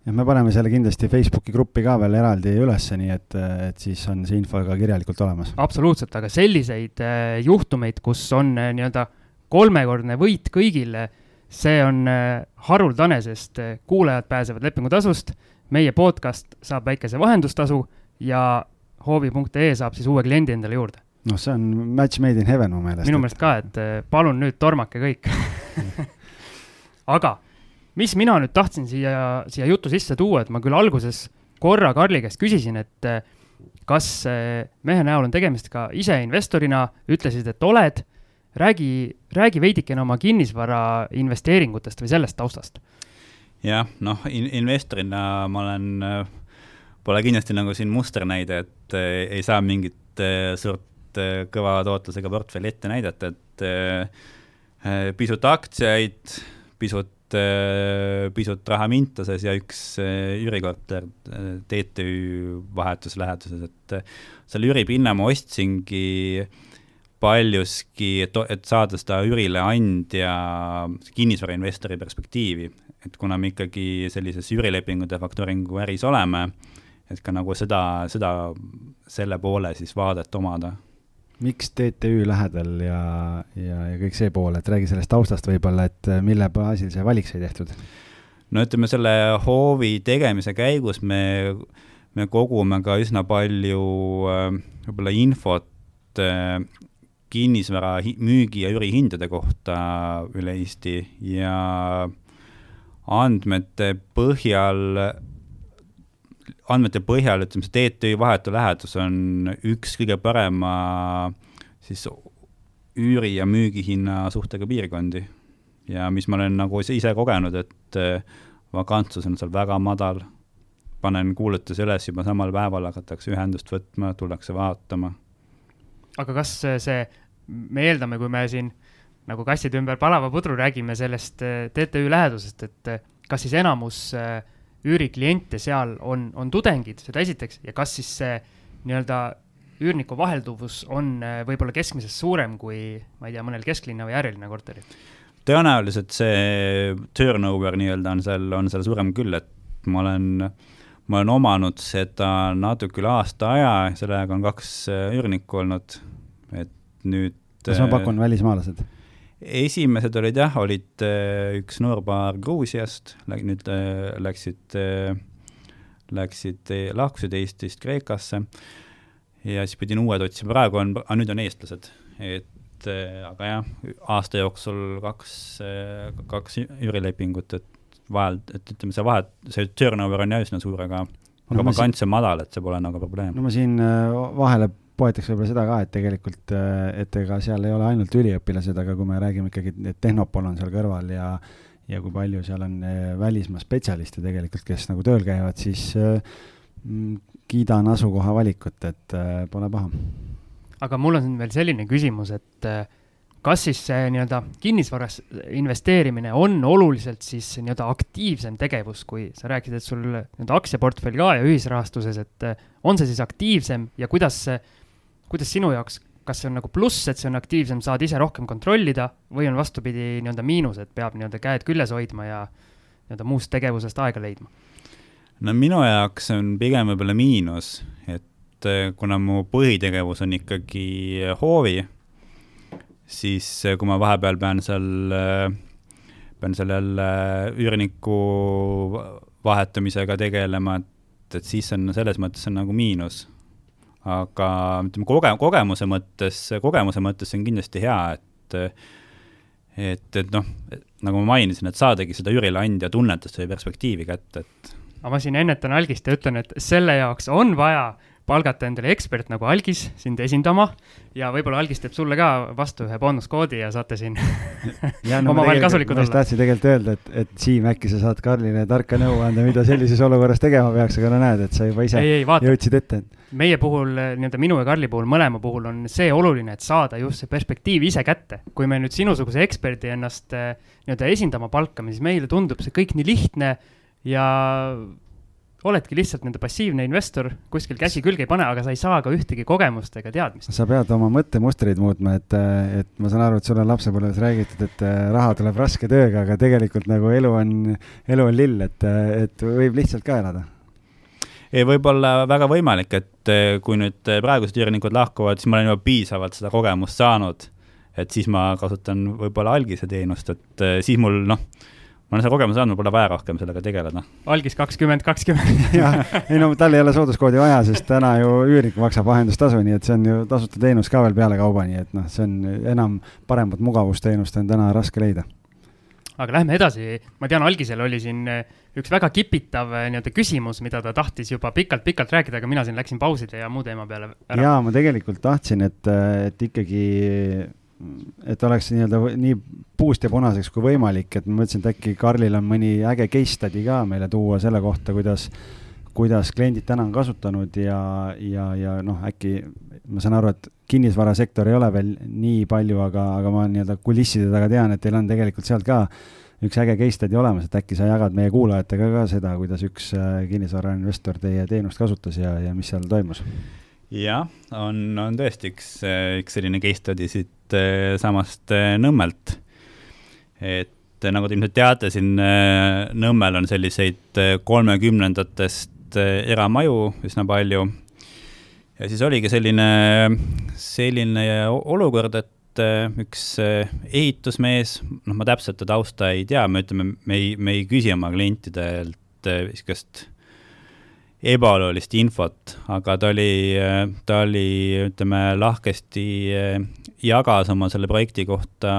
ja me paneme selle kindlasti Facebooki gruppi ka veel eraldi ülesse, nii et, et siis on see info ka kirjalikult olemas. absoluutselt, aga selliseid äh, juhtumeid, kus on äh, nii-öelda kolmekordne võit kõigile, see on äh, haruldane, sest kuulajad pääsevad lepingutasust, meie podcast saab väikese vahendustasu ja hoovi.ee saab siis uue kliendi endale juurde. noh, see on match made in heaven mu meelest. minu meelest ka, et palun nüüd tormake kõik <laughs> aga mis mina nüüd tahtsin siia, siia jutu sisse tuua, et ma küll alguses korra Karli käest küsisin, et eh, kas eh, mehe näol on tegemist ka ise investorina, ütlesid, et oled. räägi, räägi veidikene oma kinnisvara investeeringutest või sellest taustast. jah, noh in, investorina ma olen, pole kindlasti nagu siin musternäide, et eh, ei saa mingit suurt kõva tootlusega portfelli ette näidata, et pisut aktsiaid, pisut Äh, pisut raha Mintases ja üks äh, üürikorter äh, TTÜ vahetus läheduses, et selle üüripinna ma ostsingi paljuski, et, et saada seda üürile andja kinnisvarainvestori perspektiivi, et kuna me ikkagi sellises üürilepingute faktooringu äris oleme, et ka nagu seda, seda, selle poole siis vaadet omada miks TTÜ lähedal ja, ja, ja kõik see pool, et räägi sellest taustast võib-olla, et äh, mille baasil see valik sai tehtud? no ütleme, selle hoovi tegemise käigus me, me kogume ka üsna palju äh, võib-olla infot äh, kinnisvara müügi ja üürihindade kohta üle Eesti ja andmete põhjal andmete põhjal, ütleme see TTÜ vahetu lähedus on üks kõige parema siis üüri- ja müügihinna suhtega piirkondi. ja mis ma olen nagu ise kogenud, et äh, vakantsus on seal väga madal, panen kuulutuse üles juba samal päeval, hakatakse ühendust võtma, tullakse vaatama. aga kas see, me eeldame, kui me siin nagu kastide ümber palava pudru räägime sellest äh, TTÜ lähedusest, et äh, kas siis enamus äh, üürikliente seal on, on tudengid, seda esiteks, ja kas siis see nii-öelda üürniku vahelduvus on äh, võib-olla keskmisest suurem kui, ma ei tea, mõnel kesklinna või äärelinna korteril? tõenäoliselt see turnover nii-öelda on seal, on seal suurem küll, et ma olen, ma olen omanud seda natuke üle aasta aja, selle ajaga on kaks äh, üürnikku olnud, et nüüd kas ma pakun välismaalased? Esimesed olid jah, olid äh, üks noorpaar Gruusiast, nüüd äh, läksid, äh, läksid, lahkusid Eestist Kreekasse. Ja siis pidin uued otsima, praegu on, nüüd on eestlased, et aga jah, aasta jooksul kaks, kaks üürilepingut, et vahel, et ütleme, see vahe, see turnover on jah üsna suur, aga aga no, vakants on madal, et see pole nagu probleem. no ma siin vahele poetaks võib-olla seda ka, et tegelikult, äh, et ega seal ei ole ainult üliõpilased, aga kui me räägime ikkagi, et Tehnopol on seal kõrval ja ja kui palju seal on äh, välismaa spetsialiste tegelikult, kes nagu tööl käivad, siis äh, mm, kiidan asukoha valikut, et pole paha. aga mul on veel selline küsimus, et kas siis see nii-öelda kinnisvaras investeerimine on oluliselt siis nii-öelda aktiivsem tegevus, kui sa rääkisid, et sul nii-öelda aktsiaportfell ka ja ühisrahastuses, et on see siis aktiivsem ja kuidas see, kuidas sinu jaoks? Kas see on nagu pluss, et see on aktiivsem, saad ise rohkem kontrollida? Või on vastupidi nii-öelda miinus, et peab nii-öelda käed küljes hoidma ja nii-öelda muust tegevusest aega leidma? no minu jaoks on pigem võib-olla miinus, et eh, kuna mu põhitegevus on ikkagi hoovi, siis eh, kui ma vahepeal pean seal, pean seal jälle üürniku vahetamisega tegelema, et, et siis on selles mõttes on nagu miinus aga ütleme, koge-, kogemuse mõttes, kogemuse mõttes see on kindlasti hea, et et, et noh, nagu ma mainisin, et saadagi seda üürileandja tunnetust või perspektiivi kätte, et aga ma siin ennetan algist ja ütlen, et selle jaoks on vaja palgata endale ekspert nagu Algis sind esindama ja võib-olla Algis teeb sulle ka vastu ühe boonuskoodi ja saate siin omavahel kasulikud olla. ma just tahtsin tegelikult öelda, et, et Siim, äkki sa saad Karlile tarka nõu anda, mida sellises olukorras tegema peaks, aga no näed, et sa juba ise ei, ei, vaata, jõudsid ette. meie puhul, nii-öelda minu ja Karli puhul, mõlema puhul on see oluline, et saada just see perspektiiv ise kätte. kui me nüüd sinusuguse eksperdi ennast eh, nii-öelda esindama palkame, siis meile tundub see kõik nii lihtne ja oledki lihtsalt nende passiivne investor, kuskil käsi külge ei pane, aga sa ei saa ka ühtegi kogemust ega teadmist. sa pead oma mõttemustreid muutma, et, et ma saan aru, et sul on lapsepõlves räägitud, et äh, raha tuleb raske tööga, aga tegelikult nagu elu on, elu on lill, et, et võib lihtsalt ka elada. ei, võib-olla väga võimalik, et kui nüüd praegused üürnikud lahkuvad, siis ma olen juba piisavalt seda kogemust saanud, et siis ma kasutan võib-olla algise teenust, et siis mul noh ma olen selle kogemuse saanud, mul pole vaja rohkem sellega tegeleda. algis kakskümmend, kakskümmend. <laughs> jah, ei no tal ei ole sooduskoodi vaja, sest täna ju üürnik maksab vahendustasu, nii et see on ju tasuta teenus ka veel pealekauba, nii et noh, see on enam paremat mugavusteenust on täna raske leida. aga lähme edasi, ma tean, algisel oli siin eh, üks väga kipitav eh, nii-öelda küsimus, mida ta tahtis juba pikalt-pikalt rääkida, aga mina siin läksin pauside ja muu teema peale ära. jaa, ma tegelikult tahtsin, et, et ikkagi et oleks nii-öelda nii puust ja punaseks kui võimalik, et ma mõtlesin, et äkki Karlil on mõni äge case study ka meile tuua selle kohta, kuidas, kuidas kliendid täna on kasutanud ja, ja, ja noh, äkki ma saan aru, et kinnisvarasektor ei ole veel nii palju, aga, aga ma nii-öelda kulisside taga tean, et teil on tegelikult sealt ka üks äge case study olemas, et äkki sa jagad meie kuulajatega ka seda, kuidas üks äh, kinnisvarainvestor teie teenust kasutas ja, ja mis seal toimus? Jah, on, on tõesti üks, üks selline case study siit eh, samast eh, Nõmmelt. et eh, nagu te ilmselt teate, siin Nõmmel on selliseid kolmekümnendatest eramaju üsna palju. ja siis oligi selline, selline olukord, et üks ehitusmees, noh, ma täpselt ta tausta ei tea, me ütleme, me ei, me ei küsi oma klientidelt niisugust ebaolulist infot, aga ta oli, ta oli, ütleme, lahkesti eh, jagas oma selle projekti kohta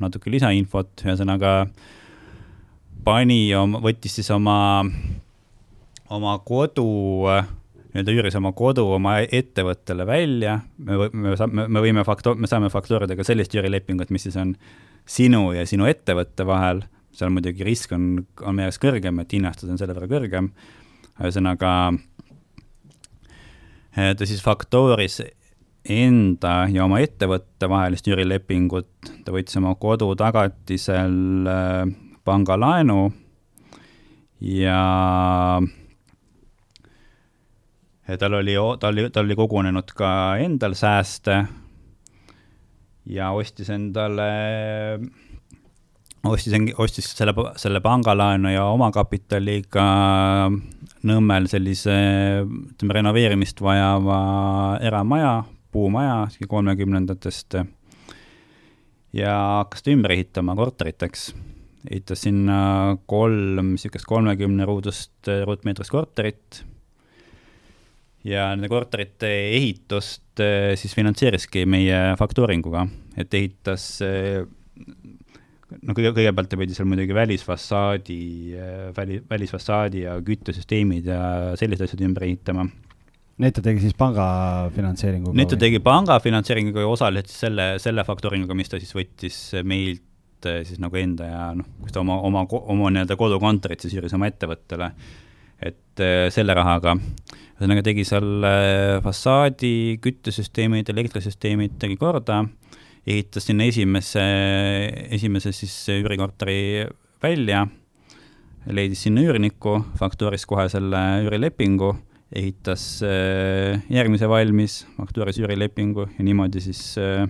natuke lisainfot, ühesõnaga pani oma, võttis siis oma, oma kodu, nii-öelda üüris oma kodu oma ettevõttele välja, me, me saame, me võime fakto-, me saame faktoorida ka sellist üürilepingut, mis siis on sinu ja sinu ettevõtte vahel, seal muidugi risk on, on meie jaoks kõrgem, et hinnastus on selle võrra kõrgem ühesõnaga eh, ta siis faktooris enda ja oma ettevõtte vahelist üürilepingut, ta võttis oma kodu tagatisel eh, pangalaenu ja tal oli, tal oli, tal oli kogunenud ka endal sääste ja ostis endale ostis, ostis selle, selle pangalaenu ja omakapitaliga Nõmmel sellise, ütleme, renoveerimist vajava eramaja, puumaja, kolmekümnendatest. ja hakkas ta ümber ehitama korteriteks. ehitas sinna kolm niisugust kolmekümne ruudust ruutmeetrist korterit. ja nende korterite ehitust eh, siis finantseeriski meie faktooringuga, et ehitas eh, no kõige, kõigepealt ta pidi seal muidugi välisfassaadi, äh, väli, välisfassaadi ja küttesüsteemid ja sellised asjad ümber ehitama. Neto tegi siis panga finantseeringuga? Neto tegi panga finantseeringuga ja osaliselt selle, selle faktooringuga, mis ta siis võttis meilt eh, siis nagu enda ja noh, kus ta oma, oma, oma nii-öelda kodukontorit siis üüris oma ettevõttele. et eh, selle rahaga, ühesõnaga tegi seal fassaadi, küttesüsteemid, elektrisüsteemid tegi korda, ehitas sinna esimese, esimese siis üürikorteri välja, leidis sinna üürniku, faktuuris kohe selle üürilepingu ehitas järgmise valmis, faktuuris üürilepingu ja niimoodi siis äh,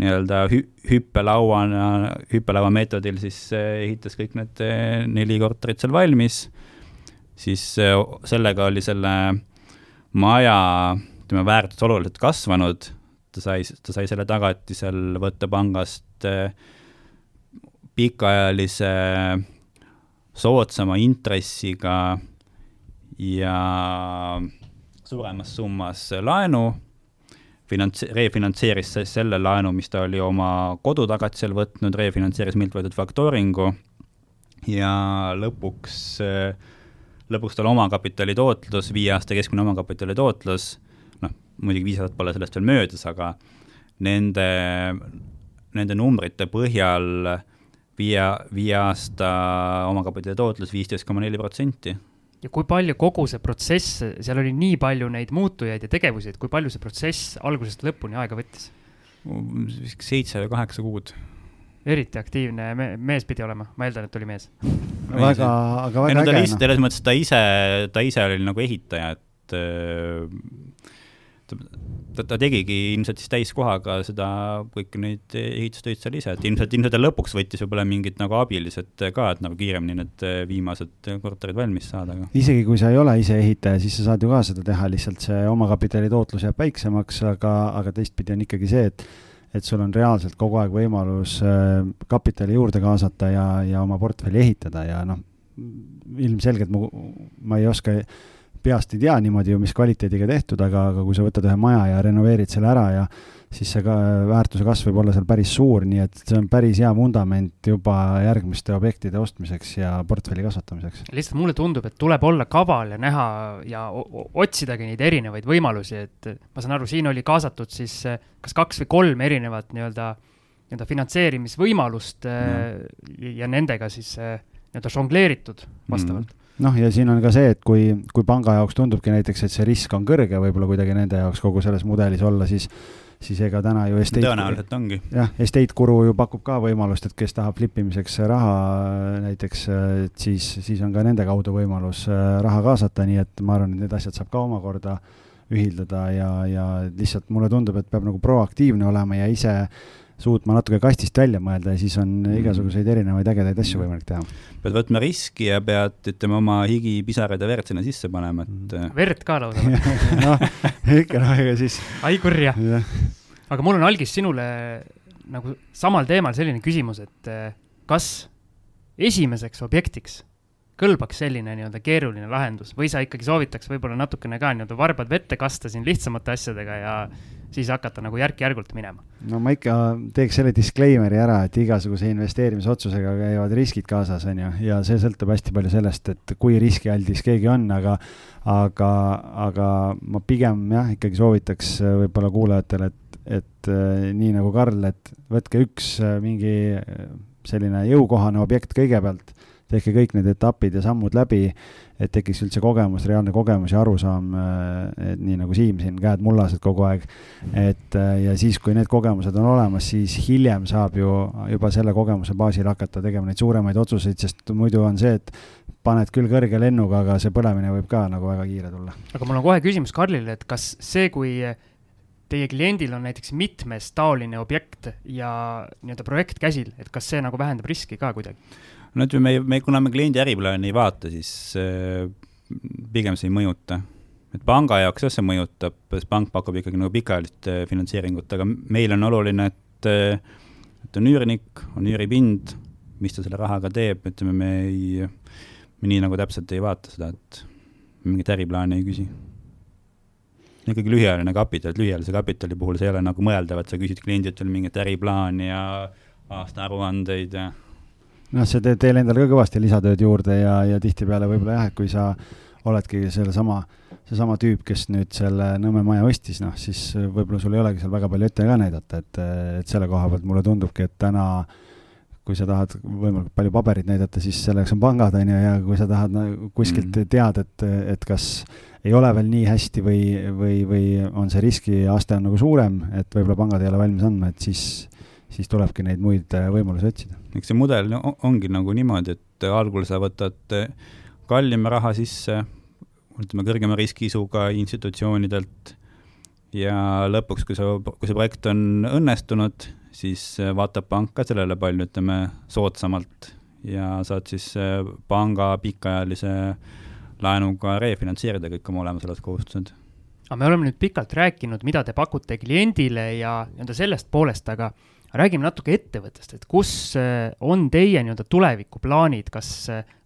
nii-öelda hü-, hüppelauana, hüppelaua meetodil siis eh, ehitas kõik need neli korterit seal valmis, siis sellega oli selle maja, ütleme, väärtus oluliselt kasvanud, ta sai, ta sai selle tagatisel võtta pangast pikaajalise soodsama intressiga ja suuremas summas laenu finants-, refinantseeris selle laenu, mis ta oli oma kodutagatisel võtnud, refinantseeris meilt võetud faktooringu ja lõpuks, lõpuks tal omakapitali tootlus, viie aasta keskmine omakapitali tootlus, muidugi viis aastat pole sellest veel möödas, aga nende, nende numbrite põhjal viie, viie aasta omakapitali tootlus viisteist koma neli protsenti ja kui palju kogu see protsess, seal oli nii palju neid muutujaid ja tegevusi, et kui palju see protsess algusest lõpuni aega võttis? seitse või kaheksa kuud. eriti aktiivne me mees pidi olema, ma eeldan, et oli mees. väga, aga väga äge. Noh. selles mõttes ta ise, ta ise oli nagu ehitaja, et ta, ta, tegigi ilmselt siis täiskohaga seda, kõiki neid ehitustöid seal ise, et ilmselt, ilmselt ta lõpuks võttis võib-olla mingid nagu abilised ka, et nagu kiiremini need viimased korterid valmis saada, isegi kui sa ei ole ise ehitaja, siis sa saad ju ka seda teha, lihtsalt see omakapitali tootlus jääb väiksemaks, aga, aga teistpidi on ikkagi see, et et sul on reaalselt kogu aeg võimalus äh, kapitali juurde kaasata ja, ja oma portfelli ehitada ja noh, ilmselgelt mu, ma ei oska peast ei tea niimoodi ju, mis kvaliteediga tehtud, aga, aga kui sa võtad ühe maja ja renoveerid selle ära ja siis see ka väärtuse kasv võib olla seal päris suur, nii et see on päris hea vundament juba järgmiste objektide ostmiseks ja portfelli kasvatamiseks. lihtsalt mulle tundub, et tuleb olla kaval ja näha ja otsidagi neid erinevaid võimalusi, et ma saan aru, siin oli kaasatud siis kas kaks või kolm erinevat nii-öelda, nii-öelda finantseerimisvõimalust mm. ja nendega siis nii-öelda žongleeritud vastavalt mm noh, ja siin on ka see, et kui, kui panga jaoks tundubki näiteks, et see risk on kõrge võib-olla kuidagi nende jaoks kogu selles mudelis olla, siis siis ega täna ju estate tõenäoliselt ongi. jah, estate guru ju pakub ka võimalust, et kes tahab flip imiseks raha näiteks, et siis, siis on ka nende kaudu võimalus äh, raha kaasata, nii et ma arvan, et need asjad saab ka omakorda ühildada ja, ja lihtsalt mulle tundub, et peab nagu proaktiivne olema ja ise suutma natuke kastist välja mõelda ja siis on mm. igasuguseid erinevaid ägedaid asju võimalik teha. pead võtma riski ja pead, ütleme, oma higi, pisarad ja verd sinna sisse panema, et mm. verd ka lausa <laughs> noh, ikka noh, ega siis. ai kurja. aga mul on, Algis, sinule nagu samal teemal selline küsimus, et eh, kas esimeseks objektiks kõlbaks selline nii-öelda keeruline lahendus või sa ikkagi soovitaks võib-olla natukene ka nii-öelda varbad vette kasta siin lihtsamate asjadega ja siis hakata nagu järk-järgult minema? no ma ikka teeks selle disclaimer'i ära, et igasuguse investeerimisotsusega käivad riskid kaasas, on ju, ja see sõltub hästi palju sellest, et kui riskialdis keegi on, aga aga, aga ma pigem jah, ikkagi soovitaks võib-olla kuulajatele, et, et äh, nii nagu Karl, et võtke üks äh, mingi äh, selline jõukohane objekt kõigepealt tehke kõik need etapid ja sammud läbi, et tekiks üldse kogemus, reaalne kogemus ja arusaam, äh, et nii nagu Siim siin, käed mullased kogu aeg. et äh, ja siis, kui need kogemused on olemas, siis hiljem saab ju juba selle kogemuse baasil hakata tegema neid suuremaid otsuseid, sest muidu on see, et paned küll kõrge lennuga, aga see põlemine võib ka nagu väga kiire tulla. aga mul on kohe küsimus Karlile, et kas see, kui teie kliendil on näiteks mitmes taoline objekt ja nii-öelda projekt käsil, et kas see nagu vähendab riski ka kuidagi? No ütleme, me, me, kuna me kliendi äriplaani ei vaata, siis äh, pigem see ei mõjuta. et panga jaoks jah, see mõjutab, sest pank pakub ikkagi nagu pikaajalist äh, finantseeringut, aga meil on oluline, et, äh, et on üürnik, on üüripind, mis ta selle rahaga teeb, ütleme, me ei, me nii nagu täpselt ei vaata seda, et mingit äriplaani ei küsi ikkagi lühiajaline kapital, et lühiajalise kapitali puhul see ei ole nagu mõeldav, et sa küsid kliendilt veel mingit äriplaani ja aastaaruandeid ja noh, see teeb teile endale ka kõvasti lisatööd juurde ja, ja tihtipeale võib-olla jah, et kui sa oledki sellesama, seesama tüüp, kes nüüd selle Nõmme maja ostis, noh siis võib-olla sul ei olegi seal väga palju ette ka näidata, et, et selle koha pealt mulle tundubki, et täna kui sa tahad võimalikult palju paberit näidata, siis selleks on pangad, on ju, ja kui sa tahad kuskilt mm. teada, et, et kas ei ole veel nii hästi või, või, või on see riskiaste on nagu suurem, et võib-olla pangad ei ole valmis andma, et siis, siis tulebki neid muid äh, võimalusi otsida. eks see mudel ongi nagu niimoodi, et algul sa võtad kallima raha sisse, ütleme kõrgema riskiisuga institutsioonidelt ja lõpuks, kui sa, kui see projekt on õnnestunud, siis äh, vaatab pank ka sellele palju, ütleme, soodsamalt ja saad siis äh, panga pikaajalise laenuga refinantseerida kõik oma olemasolevad kohustused. aga me oleme nüüd pikalt rääkinud, mida te pakute kliendile ja nii-öelda sellest poolest, aga räägime natuke ettevõttest, et kus äh, on teie nii-öelda tulevikuplaanid, kas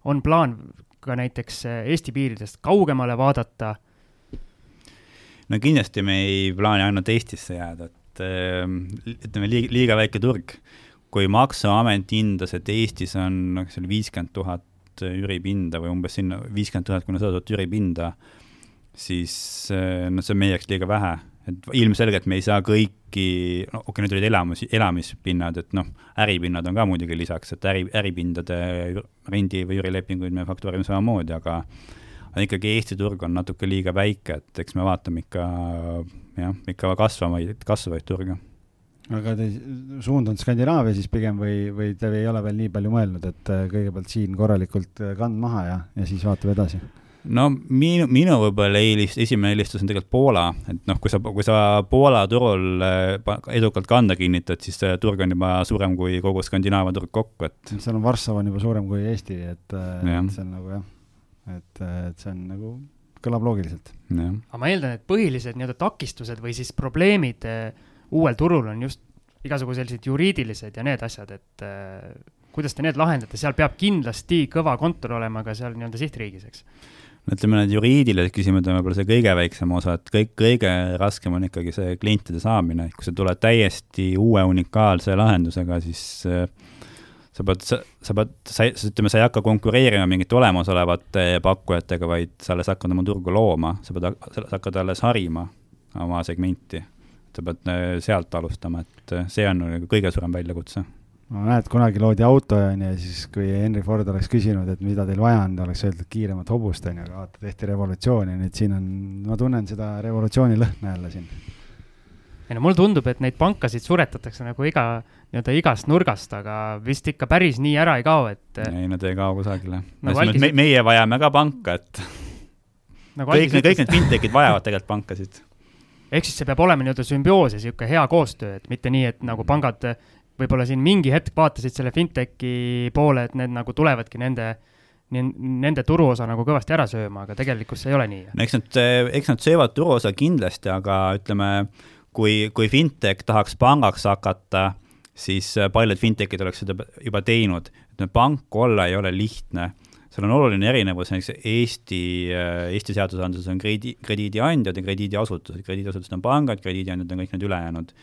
on plaan ka näiteks Eesti piiridest kaugemale vaadata? No kindlasti me ei plaani ainult Eestisse jääda, et ütleme, liiga, liiga väike turg. kui Maksuamet hindas, et Eestis on, noh, see oli viiskümmend tuhat üüripinda või umbes sinna viiskümmend tuhat kuni sada tuhat üüripinda, siis noh, see on meie jaoks liiga vähe, et ilmselgelt me ei saa kõiki, no okei okay,, need olid elamus, elamispinnad, et noh, äripinnad on ka muidugi lisaks, et äri, äripindade rendi- või üürilepinguid me faktuurime samamoodi, aga aga ikkagi Eesti turg on natuke liiga väike, et eks me vaatame ikka jah, ikka kasvavaid, kasvavaid turge. aga te suund on Skandinaavia siis pigem või, või te ei ole veel nii palju mõelnud, et kõigepealt siin korralikult kand maha ja, ja siis vaatame edasi? No minu, minu võib-olla eelist, esimene eelistus on tegelikult Poola, et noh, kui sa, kui sa Poola turul äh, edukalt kanda kinnitad, siis see turg on juba suurem kui kogu Skandinaavia turg kokku, et. seal on Varssav on juba suurem kui Eesti, et, et see on nagu jah et, et see on nagu, kõlab loogiliselt. aga ma eeldan, et põhilised nii-öelda takistused või siis probleemid uuel turul on just igasugu sellised juriidilised ja need asjad, et kuidas te need lahendate, seal peab kindlasti kõva kontor olema ka seal nii-öelda sihtriigis, eks? Ütleme, need juriidilised küsimused on võib-olla see kõige väiksem osa, et kõik, kõige raskem on ikkagi see klientide saamine, kui sa tuled täiesti uue unikaalse lahendusega, siis äh, sa pead, sa, pead, sa, ütleme, sa ei hakka konkureerima mingite olemasolevate pakkujatega, vaid sa alles hakkad oma turgu looma, sa pead, sa hakkad alles harima oma segmenti. sa pead äh, sealt alustama, et äh, see on nagu kõige suurem väljakutse no näed, kunagi loodi auto, on ju, ja siis kui Henry Ford oleks küsinud, et mida teil vaja on, ta oleks öeldud kiiremat hobust, on ju, aga vaata, tehti revolutsiooni, nii et siin on, ma tunnen seda revolutsiooni lõhna jälle siin ei no mulle tundub, et neid pankasid suretatakse nagu iga, nii-öelda igast nurgast, aga vist ikka päris nii ära ei kao, et. ei, nad ei kao kusagile nagu. Algis... Me, meie vajame ka panka, et nagu kõik, kõik need fintech'id vajavad tegelikult pankasid. ehk siis see peab olema nii-öelda sümbioos ja niisugune hea koostöö, et mitte nii, et nagu pangad võib-olla siin mingi hetk vaatasid selle fintech'i poole, et need nagu tulevadki nende nende turuosa nagu kõvasti ära sööma, aga tegelikkus ei ole nii. no eks nad, eks nad söövad turuosa kindlasti, aga ütleme, kui, kui fintech tahaks pangaks hakata, siis paljud fintech'id oleks seda juba teinud. et pank olla ei ole lihtne. seal on oluline erinevus, näiteks Eesti, Eesti seadusandluses on krediidi, krediidiandjad ja krediidiasutused, krediidiasutused on pangad, krediidiandjad on kõik need ülejäänud.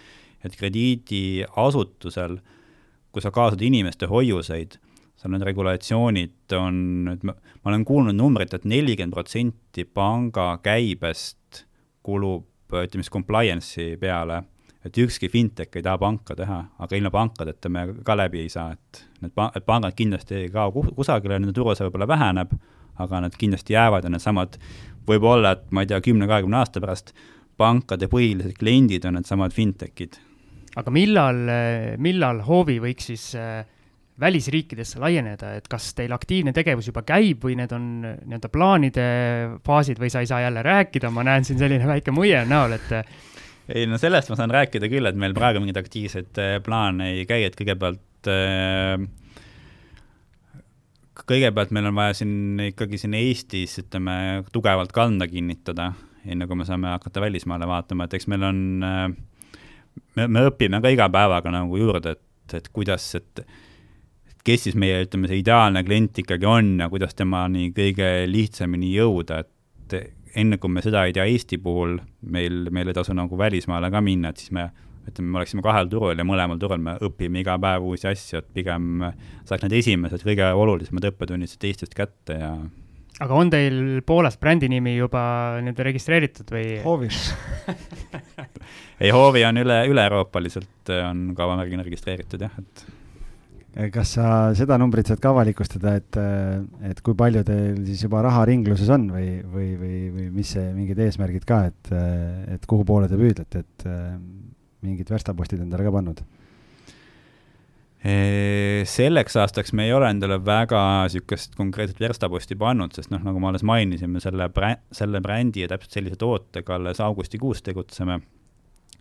Et krediidiasutusel, kui sa kaasad inimeste hoiuseid, seal need regulatsioonid on, et ma, ma olen kuulnud numbrit et, et nelikümmend protsenti panga käibest kulub ütleme siis compliance'i peale, et ükski fintech ei taha panka teha, aga ilma pankadeta me ka läbi ei saa, et need pa-, pangad kindlasti ei kao kusagile, nende turuosa võib-olla väheneb, aga nad kindlasti jäävad ja needsamad, võib-olla, et ma ei tea, kümne-kahekümne aasta pärast pankade põhilised kliendid on needsamad fintech'id. Aga millal, millal hoovi võiks siis äh, välisriikidesse laieneda, et kas teil aktiivne tegevus juba käib või need on nii-öelda plaanide faasid või sa ei saa jälle rääkida, ma näen siin selline väike muie näol, et ei no sellest ma saan rääkida küll, et meil praegu mingeid aktiivseid plaane ei käi, et kõigepealt äh, kõigepealt meil on vaja siin ikkagi siin Eestis, ütleme, tugevalt kanda kinnitada, enne kui me saame hakata välismaale vaatama, et eks meil on, äh, me, me õpime ka iga päevaga nagu juurde, et, et kuidas, et kes siis meie, ütleme, see ideaalne klient ikkagi on ja kuidas temani kõige lihtsamini jõuda, et enne kui me seda ei tea Eesti puhul, meil, meil ei tasu nagu välismaale ka minna, et siis me ütleme, me oleksime kahel turul ja mõlemal turul me õpime iga päev uusi asju, et pigem saaks need esimesed kõige olulisemad õppetunnid siit Eestist kätte ja aga on teil Poolas brändi nimi juba nii-öelda registreeritud või? Hoovis <laughs> ei, Hoovi on üle, üle-euroopaliselt on kaubamärgina registreeritud jah, et kas sa seda numbrit saad ka avalikustada, et, et kui palju teil siis juba raha ringluses on või, või, või, või mis see, mingid eesmärgid ka, et, et kuhu poole te püüdlete, et mingid verstapostid endale ka pannud? selleks aastaks me ei ole endale väga niisugust konkreetset verstaposti pannud, sest noh, nagu ma alles mainisin, me selle brä-, selle brändi ja täpselt sellise tootega alles augustikuus tegutseme.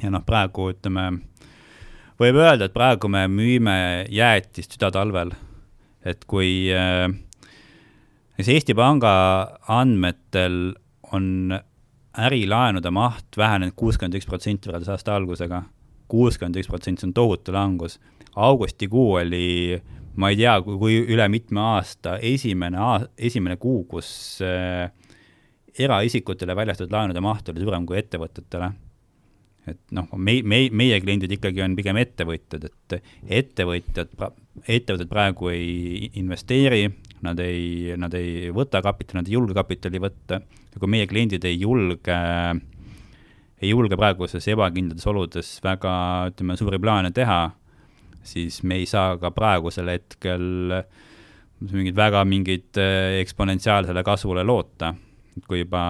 Ja noh, praegu ütleme, võib öelda, et praegu me müüme jäätist südatalvel. et kui äh, Eesti Panga andmetel on ärilaenude maht vähenenud kuuskümmend üks protsenti võrreldes aasta algusega, kuuskümmend üks protsenti, see on tohutu langus augustikuu oli, ma ei tea, kui üle mitme aasta esimene, esimene kuu, kus äh, eraisikutele väljastatud laenude maht oli suurem kui ettevõtetele. Et noh, me, me, meie kliendid ikkagi on pigem ettevõtjad, et ettevõtjad, ettevõtted praegu ei investeeri, nad ei, nad ei võta kapitali, nad ei julge kapitali võtta, ja kui meie kliendid ei julge ei julge praeguses ebakindlates oludes väga, ütleme, suuri plaane teha, siis me ei saa ka praegusel hetkel mingit väga mingit eh, eksponentsiaalsele kasvule loota. kui juba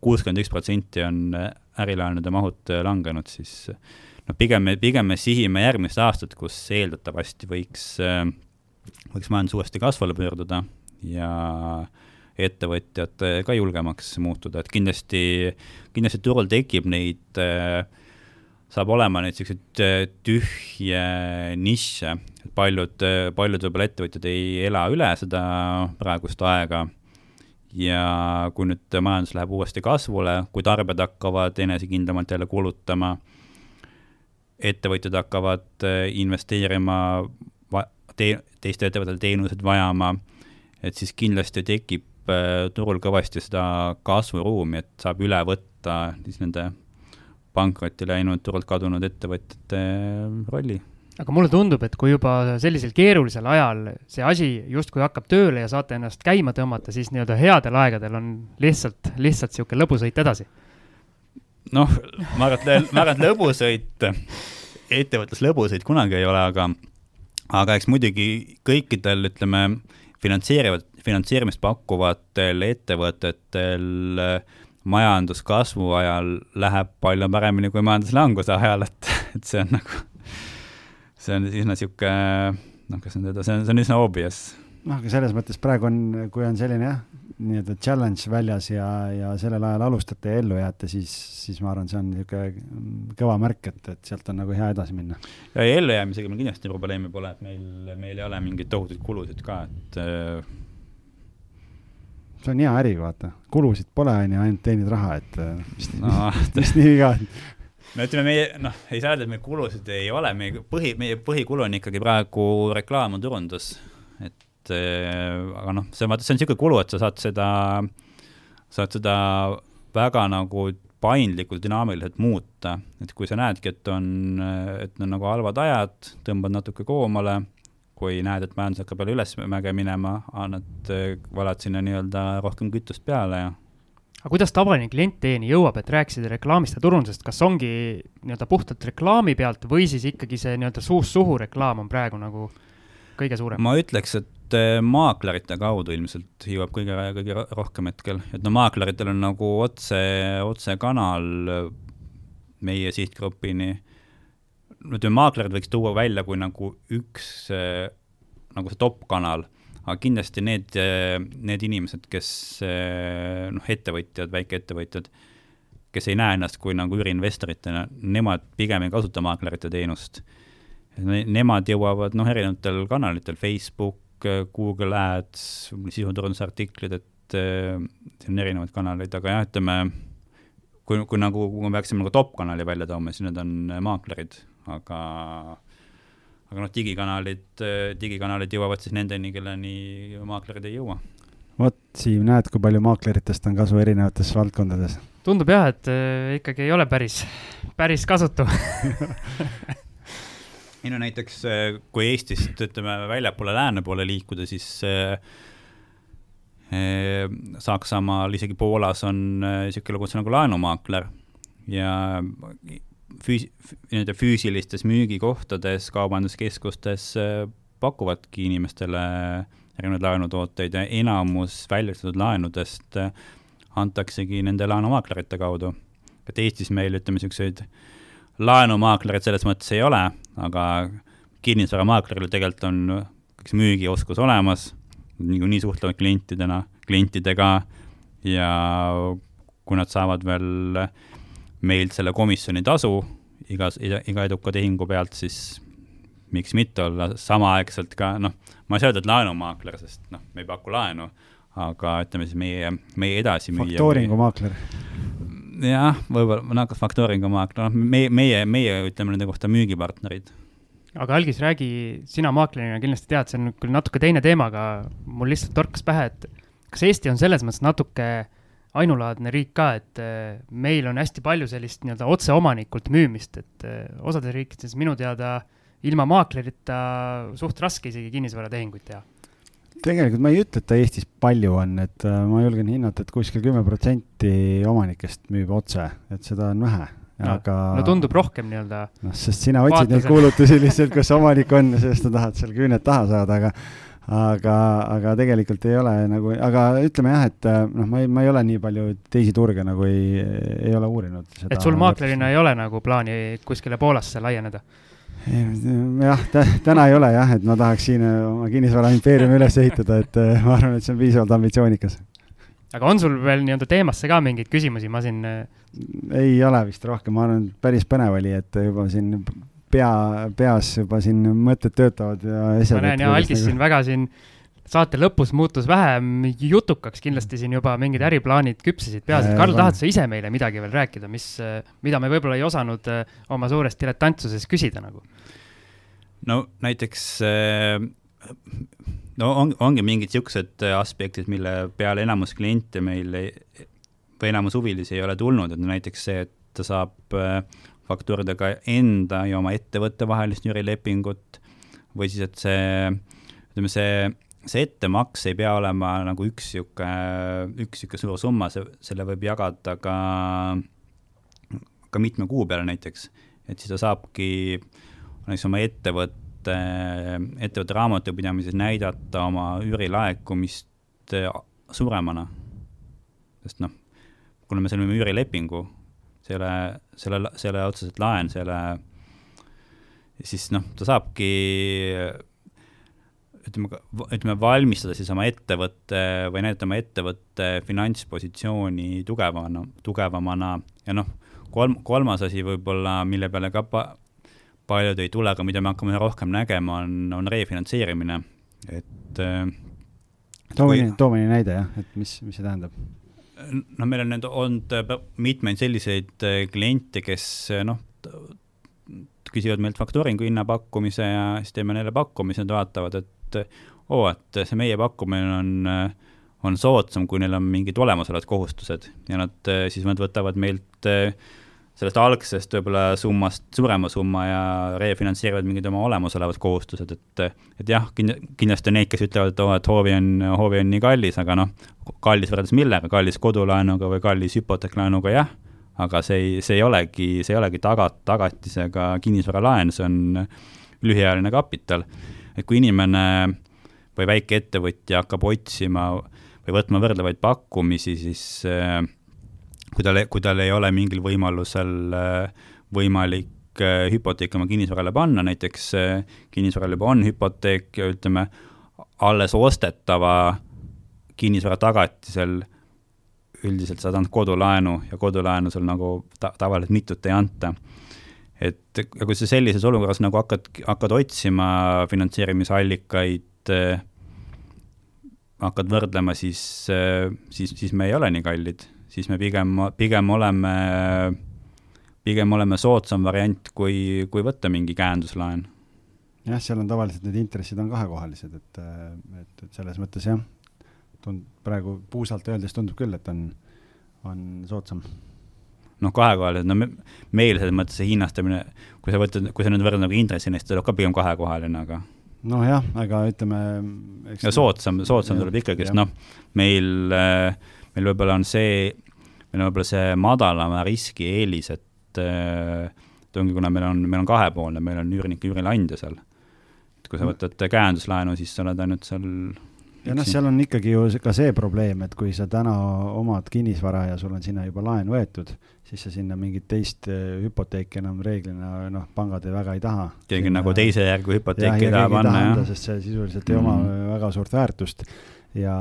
kuuskümmend üks protsenti on ärilaenude mahud langenud, siis noh, pigem me, pigem me sihime järgmist aastat, kus eeldatavasti võiks, eh, võiks majandus uuesti kasvule pöörduda ja ettevõtjad ka julgemaks muutuda, et kindlasti, kindlasti turul tekib neid äh, saab olema neid äh, tühje nišše, et paljud, äh, paljud võib-olla ettevõtjad ei ela üle seda praegust aega ja kui nüüd majandus läheb uuesti kasvule, kui tarbijad hakkavad enesekindlamalt jälle kulutama, ettevõtjad hakkavad äh, investeerima te-, teiste ettevõtete teenuseid vajama, et siis kindlasti tekib turul kõvasti seda kasvuruumi, et saab üle võtta siis nende pankrotti läinud, turult kadunud ettevõtjate rolli aga mulle tundub, et kui juba sellisel keerulisel ajal see asi justkui hakkab tööle ja saate ennast käima tõmmata, siis nii-öelda headel aegadel on lihtsalt, lihtsalt niisugune lõbusõit edasi. noh, ma arvan, et, ma arvan, et lõbusõit, ettevõttes lõbusõit kunagi ei ole, aga aga eks muidugi kõikidel, ütleme, finantseerivad, finantseerimist pakkuvatel ettevõtetel äh, majanduskasvu ajal läheb palju paremini kui majanduslanguse ajal, et, et see on nagu, see on üsna niisugune noh, kas nüüd see on, see on üsna obvious. noh, aga selles mõttes praegu on, kui on selline jah, nii-öelda challenge väljas ja, ja sellel ajal alustate ja ellu jääte, siis, siis ma arvan, see on niisugune kõva märk, et, et sealt on nagu hea edasi minna. ja, ellujäämisega meil kindlasti probleemi pole, et meil, meil ei ole mingeid tohutuid kulusid ka, et äh, see on hea äri, vaata, kulusid pole, on ju, ainult teenid raha, et äh, mis no, <laughs> mis nii viga on no ütleme, meie noh, ei saa öelda, et meil kulusid ei ole, meie põhi, meie põhikulu on ikkagi praegu reklaam ja turundus. et äh, aga noh, see on vaata, see on niisugune kulu, et sa saad seda, saad seda väga nagu paindlikult, dünaamiliselt muuta, et kui sa näedki, et on, et on nagu halvad ajad, tõmbad natuke koomale kui näed, et majandus hakkab jälle ülesmäge minema, annad, valad sinna nii-öelda rohkem kütust peale ja aga kuidas tavaline klient teieni jõuab, et rääkisid reklaamist ja turundusest, kas ongi nii-öelda puhtalt reklaami pealt või siis ikkagi see nii-öelda suust suhu reklaam on praegu nagu kõige suurem? ma ütleks, et eh, maaklerite kaudu ilmselt jõuab kõige, kõige rohkem hetkel, et no maakleritel on nagu otse, otsekanal meie sihtgrupini. Ütleme, maaklerid võiks tuua välja kui nagu üks äh, nagu see top kanal, aga kindlasti need, äh, need inimesed, kes äh, noh, ettevõtjad, väikeettevõtjad, kes ei näe ennast kui nagu üüriinvestoritena, nemad pigem ei kasuta maaklerite teenust. Nemad jõuavad noh, erinevatel kanalitel, Facebook, Google Ads, sisuturundusartiklid, et siin on erinevaid kanaleid, aga jah, ütleme, kui, kui nagu, kui me peaksime nagu top-kanali välja tooma, siis need on maaklerid aga aga noh, digikanalid, digikanalid jõuavad siis nendeni, kelleni maaklerid ei jõua. vot, Siim, näed, kui palju maakleritest on kasu erinevates valdkondades? tundub jah, et äh, ikkagi ei ole päris, päris kasutu <laughs> ei no näiteks, äh, kui Eestist, ütleme, väljapoole lääne poole liikuda, siis äh, äh Saksamaal, isegi Poolas on niisugune äh, lugu nagu laenumaakler ja füüs-, nii-öelda füüsilistes müügikohtades, kaubanduskeskustes pakuvadki inimestele erinevaid laenutooteid ja enamus väljastatud laenudest antaksegi nende laenumaaklerite kaudu. et Eestis meil, ütleme, niisuguseid laenumaaklereid selles mõttes ei ole, aga kinnisvaramaakleril tegelikult on üks müügioskus olemas, niikuinii suhtlevad klientidena, klientidega ja kui nad saavad veel meilt selle komisjoni tasu iga, iga eduka tehingu pealt, siis miks mitte olla samaaegselt ka, noh, ma ei saa öelda, et laenumaakler, sest noh, me ei paku laenu, aga ütleme siis meie, meie edasimüüja. faktooringumaakler. jah, võib-olla, no faktooringumaakler, noh, meie, meie, meie ütleme nende kohta müügipartnerid aga Algis, räägi, sina maaklerina kindlasti tead, see on küll natuke teine teema, aga mul lihtsalt torkas pähe, et kas Eesti on selles mõttes natuke ainulaadne riik ka, et äh, meil on hästi palju sellist nii-öelda otseomanikult müümist, et äh, osades riikides minu teada ilma maaklerita suht raske isegi kinnisvaratehinguid teha tegelikult ma ei ütle, et ta Eestis palju on, et äh, ma julgen hinnata, et kuskil kümme protsenti omanikest müüb otse, et seda on vähe aga. no tundub rohkem nii-öelda. noh, sest sina otsid neid kuulutusi lihtsalt, kus omanik on ja sellest sa tahad seal küüned taha saada, aga aga, aga tegelikult ei ole nagu, aga ütleme jah, et noh, ma ei, ma ei ole nii palju teisi turge nagu ei, ei ole uurinud. et sul maaklerina ei ole nagu plaani kuskile Poolasse laieneda? jah, täna ei ole jah, et ma tahaks siin oma kinnisvara impeeriumi üles ehitada, et ma arvan, et see on piisavalt ambitsioonikas aga on sul veel nii-öelda teemasse ka mingeid küsimusi, ma siin. Äh, ei ole vist rohkem, ma arvan, et päris põnev oli, et juba siin pea, peas juba siin mõtted töötavad ja asjad. ma näen ja Algis nagu... siin väga siin saate lõpus muutus vähem jutukaks, kindlasti siin juba mingid äriplaanid küpsesid peas, et Karl, tahad sa ise meile midagi veel rääkida, mis, äh, mida me võib-olla ei osanud äh, oma suures diletantsuses küsida nagu? no näiteks äh, no on, ongi mingid niisugused äh, aspektid, mille peale enamus kliente meil ei, või enamus huvilisi ei ole tulnud, et näiteks see, et ta saab faktuurida ka enda ja oma ettevõtte vahelist üürilepingut või siis, et see, ütleme, see, see ettemaks ei pea olema nagu üks niisugune, üks niisugune suur summa, see, selle võib jagada ka, ka mitme kuu peale näiteks, et siis ta saabki näiteks oma ettevõtte ettevõtte, ettevõtte raamatupidamises näidata oma üürilaekumist äh, suuremana. sest noh, kuna me sõlmime üürilepingu, see ei ole, selle, see ei ole otseselt laen, see ei ole, siis noh, ta saabki ütleme, ütleme valmistada siis oma ettevõtte või näidata oma ettevõtte finantspositsiooni tugevamana, tugevamana ja noh, kolm, kolmas asi võib-olla, mille peale ka pa, paljud ei tule, aga mida me hakkame rohkem nägema, on, on refinantseerimine, et äh, too mõni, too mõni näide jah, et mis, mis see tähendab? No meil on nüüd olnud äh, mitmeid selliseid äh, kliente, kes noh, küsivad meilt faktooringu hinnapakkumise ja siis teeme neile pakkumise, nad vaatavad, et oo et see meie pakkumine on, on soodsam, kui neil on mingid olemasolevad kohustused. Ja nad siis nad võtavad meilt äh, sellest algsest võib-olla summast suurema summa ja refinantseerivad mingid oma olemasolevad kohustused, et et jah, kindlasti on neid, kes ütlevad, et oo oh,, et hoovi on, hoovi on nii kallis, aga noh, kallis võrreldes millega, kallis kodulaenuga või kallis hüpoteeklaenuga, jah, aga see ei, see ei olegi, see ei olegi taga, tagatisega kinnisvaralaen, see on lühiajaline kapital. et kui inimene või väikeettevõtja hakkab otsima või võtma võrdlevaid pakkumisi, siis äh, kui tal, kui tal ei ole mingil võimalusel äh, võimalik äh, hüpoteeki oma kinnisvarale panna, näiteks äh, kinnisvaral juba on hüpoteek ja ütleme, alles ostetava kinnisvara tagatisel üldiselt saad anda kodulaenu ja kodulaenu sul nagu ta-, tavaliselt mitut ei anta. et ja kui sa sellises olukorras nagu hakkad, hakkad otsima finantseerimisallikaid, hakkad võrdlema, siis, siis, siis me ei ole nii kallid siis me pigem, pigem oleme, pigem oleme soodsam variant, kui, kui võtta mingi käenduslaen. jah, seal on tavaliselt need intressid on kahekohalised, et, et, et selles mõttes jah, tund-, praegu puusalt öeldes tundub küll, et on, on soodsam noh, kahekohaline, no me, meil selles mõttes see hinnastamine, kui sa võtad, kui sa nüüd võrdled nagu intressina, siis ta tuleb ka pigem kahekohaline, aga nojah, aga ütleme ja soodsam, soodsam tuleb ikkagi, sest noh, meil äh, meil võib-olla on see, meil on võib-olla see madalama riski eelis, et äh, ongi, kuna meil on, meil on kahepoolne, meil on üürnik ja üürileandja seal. et kui sa võtad käenduslaenu, siis sa oled ainult seal ja noh, seal on ikkagi ju ka see probleem, et kui sa täna omad kinnisvara ja sul on sinna juba laen võetud, siis sa sinna mingit teist eh, hüpoteeki enam reeglina noh, pangad ei väga ei taha. keegi nagu teise järgu hüpoteeki ei taha panna, jah. sest see sisuliselt ei oma mm -hmm. väga suurt väärtust ja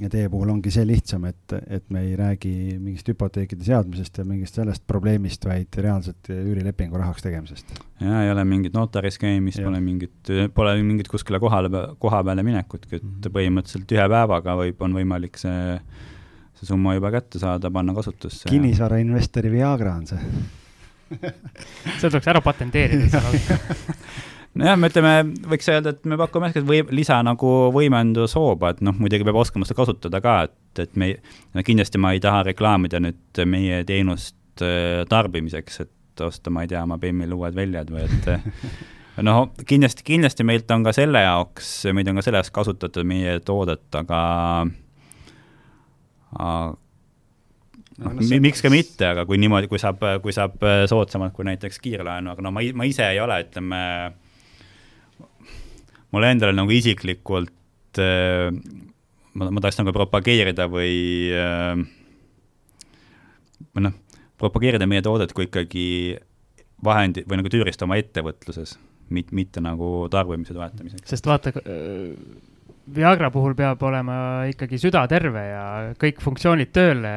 ja teie puhul ongi see lihtsam, et, et me ei räägi mingist hüpoteekide seadmisest ja mingist sellest probleemist, vaid reaalselt üürilepingu rahaks tegemisest. ja ei ole mingit notaris käimist, pole mingit, pole mingit kuskile kohale, koha peale minekutki, et mm -hmm. põhimõtteliselt ühe päevaga võib, on võimalik see, see summa juba kätte saada, panna kasutusse. kinnisvarainvestori Viagra on see <laughs> see tuleks ära patenteerida <laughs> <laughs> nojah, me ütleme, võiks öelda, et me pakume või lisa nagu võimendushooba, et noh, muidugi peab oskama seda kasutada ka, et, et me, no kindlasti ma ei taha reklaamida nüüd meie teenust äh, tarbimiseks, et osta, ma ei tea, oma Bemmil uued väljad või et noh, kindlasti, kindlasti meilt on ka selle jaoks, meid on ka selle jaoks kasutatud meie toodet, aga, aga noh no, no, miks ka mitte, aga kui niimoodi, kui saab, kui saab soodsamalt kui näiteks kiirlaenu, aga no ma, ma ise ei ole, ütleme mulle endale nagu isiklikult äh, ma, ma tahaks nagu propageerida või äh, või noh, propageerida meie toodet kui ikkagi vahendi või nagu tüürist oma ettevõtluses, mitte, nagu tarbimise toetamiseks. sest vaata, äh, Viagra puhul peab olema ikkagi süda terve ja kõik funktsioonid tööle.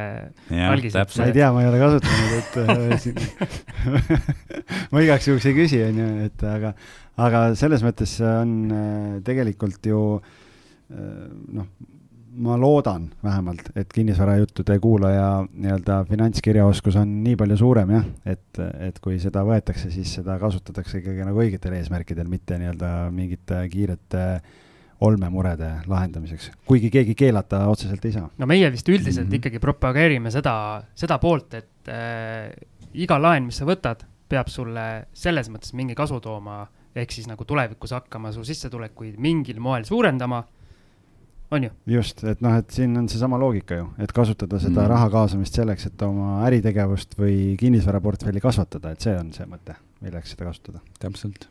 ma ei tea, ma ei ole kasutanud, et äh, <laughs> <laughs> ma igaks juhuks ei küsi, onju, et aga, aga selles mõttes on äh, tegelikult ju äh, noh, ma loodan vähemalt, et kinnisvarajuttude kuulaja nii-öelda finantskirjaoskus on nii palju suurem jah, et, et kui seda võetakse, siis seda kasutatakse ikkagi nagu õigetel eesmärkidel, mitte nii-öelda mingite kiirete olmemurede lahendamiseks, kuigi keegi keelata otseselt ei saa. no meie vist üldiselt mm -hmm. ikkagi propageerime seda, seda poolt, et äh, iga laen, mis sa võtad, peab sulle selles mõttes mingi kasu tooma ehk siis nagu tulevikus hakkama su sissetulekuid mingil moel suurendama, on ju? just, et noh, et siin on seesama loogika ju, et kasutada seda mm. raha kaasamist selleks, et oma äritegevust või kinnisvaraportfelli kasvatada, et see on see mõte, milleks seda kasutada. täpselt.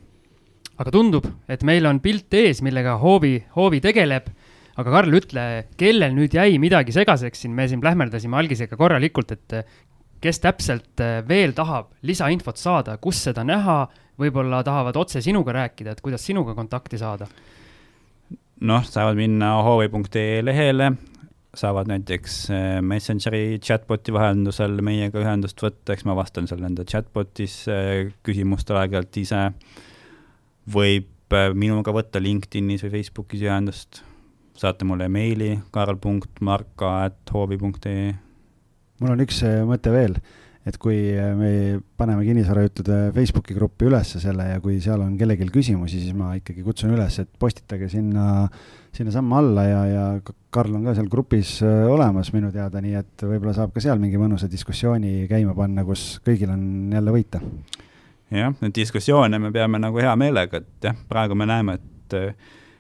Aga tundub, et meil on pilt ees, millega hoovi, hoovi tegeleb aga Karl, ütle, kellel nüüd jäi midagi segaseks siin, me siin plähmerdasime algisega korralikult, et kes täpselt veel tahab lisainfot saada, kus seda näha, võib-olla tahavad otse sinuga rääkida, et kuidas sinuga kontakti saada? noh, saavad minna ahovi.ee lehele, saavad näiteks eh, Messengeri chatboti vahendusel meiega ühendust võtta, eks ma vastan seal nende chatbotis eh, küsimustele aeg-ajalt ise. Võib eh, minuga võtta LinkedInis või Facebookis ühendust, saate mulle meili karl.marka.hoovi.ee. mul on üks mõte veel et kui me paneme kinnisvarajuttude Facebooki gruppi ülesse selle ja kui seal on kellelgi küsimusi, siis ma ikkagi kutsun üles, et postitage sinna, sinnasamma alla ja, ja Karl on ka seal grupis äh, olemas minu teada, nii et võib-olla saab ka seal mingi mõnusa diskussiooni käima panna, kus kõigil on jälle võita. Jah, neid diskussioone me peame nagu hea meelega, et jah, praegu me näeme, et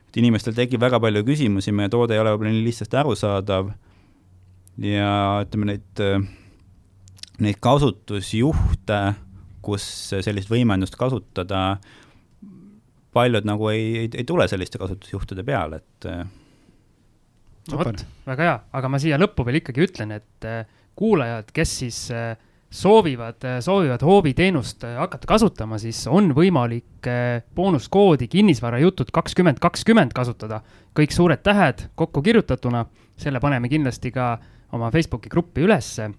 et inimestel tekib väga palju küsimusi, meie toode ei ole võib-olla nii lihtsasti arusaadav. Ja ütleme, neid neid kasutusjuhte, kus sellist võimendust kasutada, paljud nagu ei, ei, ei tule selliste kasutusjuhtide peale, et vot, väga hea, aga ma siia lõppu veel ikkagi ütlen, et äh, kuulajad, kes siis äh, soovivad, soovivad hooviteenust hakata kasutama, siis on võimalik boonuskoodi kinnisvarajutud kakskümmend kakskümmend kasutada. kõik suured tähed kokku kirjutatuna, selle paneme kindlasti ka oma Facebooki gruppi ülesse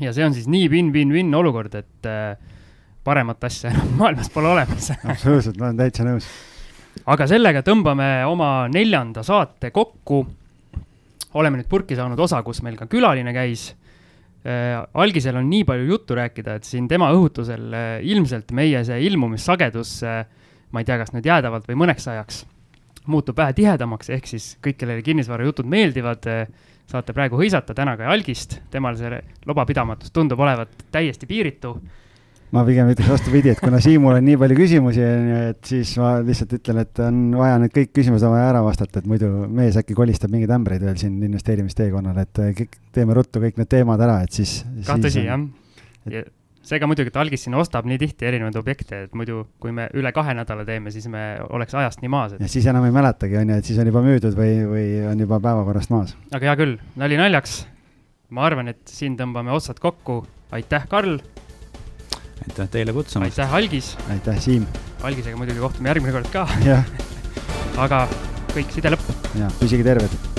ja see on siis nii win-win-win olukord, et äh, paremat asja enam <laughs> maailmas pole olemas <laughs> absoluutselt, ma olen täitsa nõus. aga sellega tõmbame oma neljanda saate kokku. oleme nüüd purki saanud osa, kus meil ka külaline käis. Algisel on nii palju juttu rääkida, et siin tema õhutusel äh, ilmselt meie see ilmumissagedus äh,, ma ei tea, kas nüüd jäädavalt või mõneks ajaks, muutub vähe tihedamaks, ehk siis kõik, kellele kinnisvarajutud meeldivad äh, saate praegu hõisata täna ka Algist, temal see lubapidamatus tundub olevat täiesti piiritu. Ma pigem ütleks vastupidi, et kuna Siimul on nii palju küsimusi, et siis ma lihtsalt ütlen, et on vaja need kõik küsimused on vaja ära vastata, et muidu mees äkki kolistab mingeid ämbreid veel siin investeerimisteekonnal, et teeme ruttu kõik need teemad ära, et siis. kah tõsi, jah. seega muidugi, et Algis siin ostab nii tihti erinevaid objekte, et muidu, kui me üle kahe nädala teeme, siis me oleks ajast nii maas, et ja siis enam ei mäletagi, on ju, et siis on juba müüdud või, või on juba päevakorrast maas. aga hea küll, nali naljaks. ma arvan, et siin tõmbame otsad kokku. aitäh, Karl, aitäh teile kutsumast! aitäh, Algis. aitäh, Siim! Algisega muidugi kohtume järgmine kord ka, aga kõik, side lõpp. ja püsige terved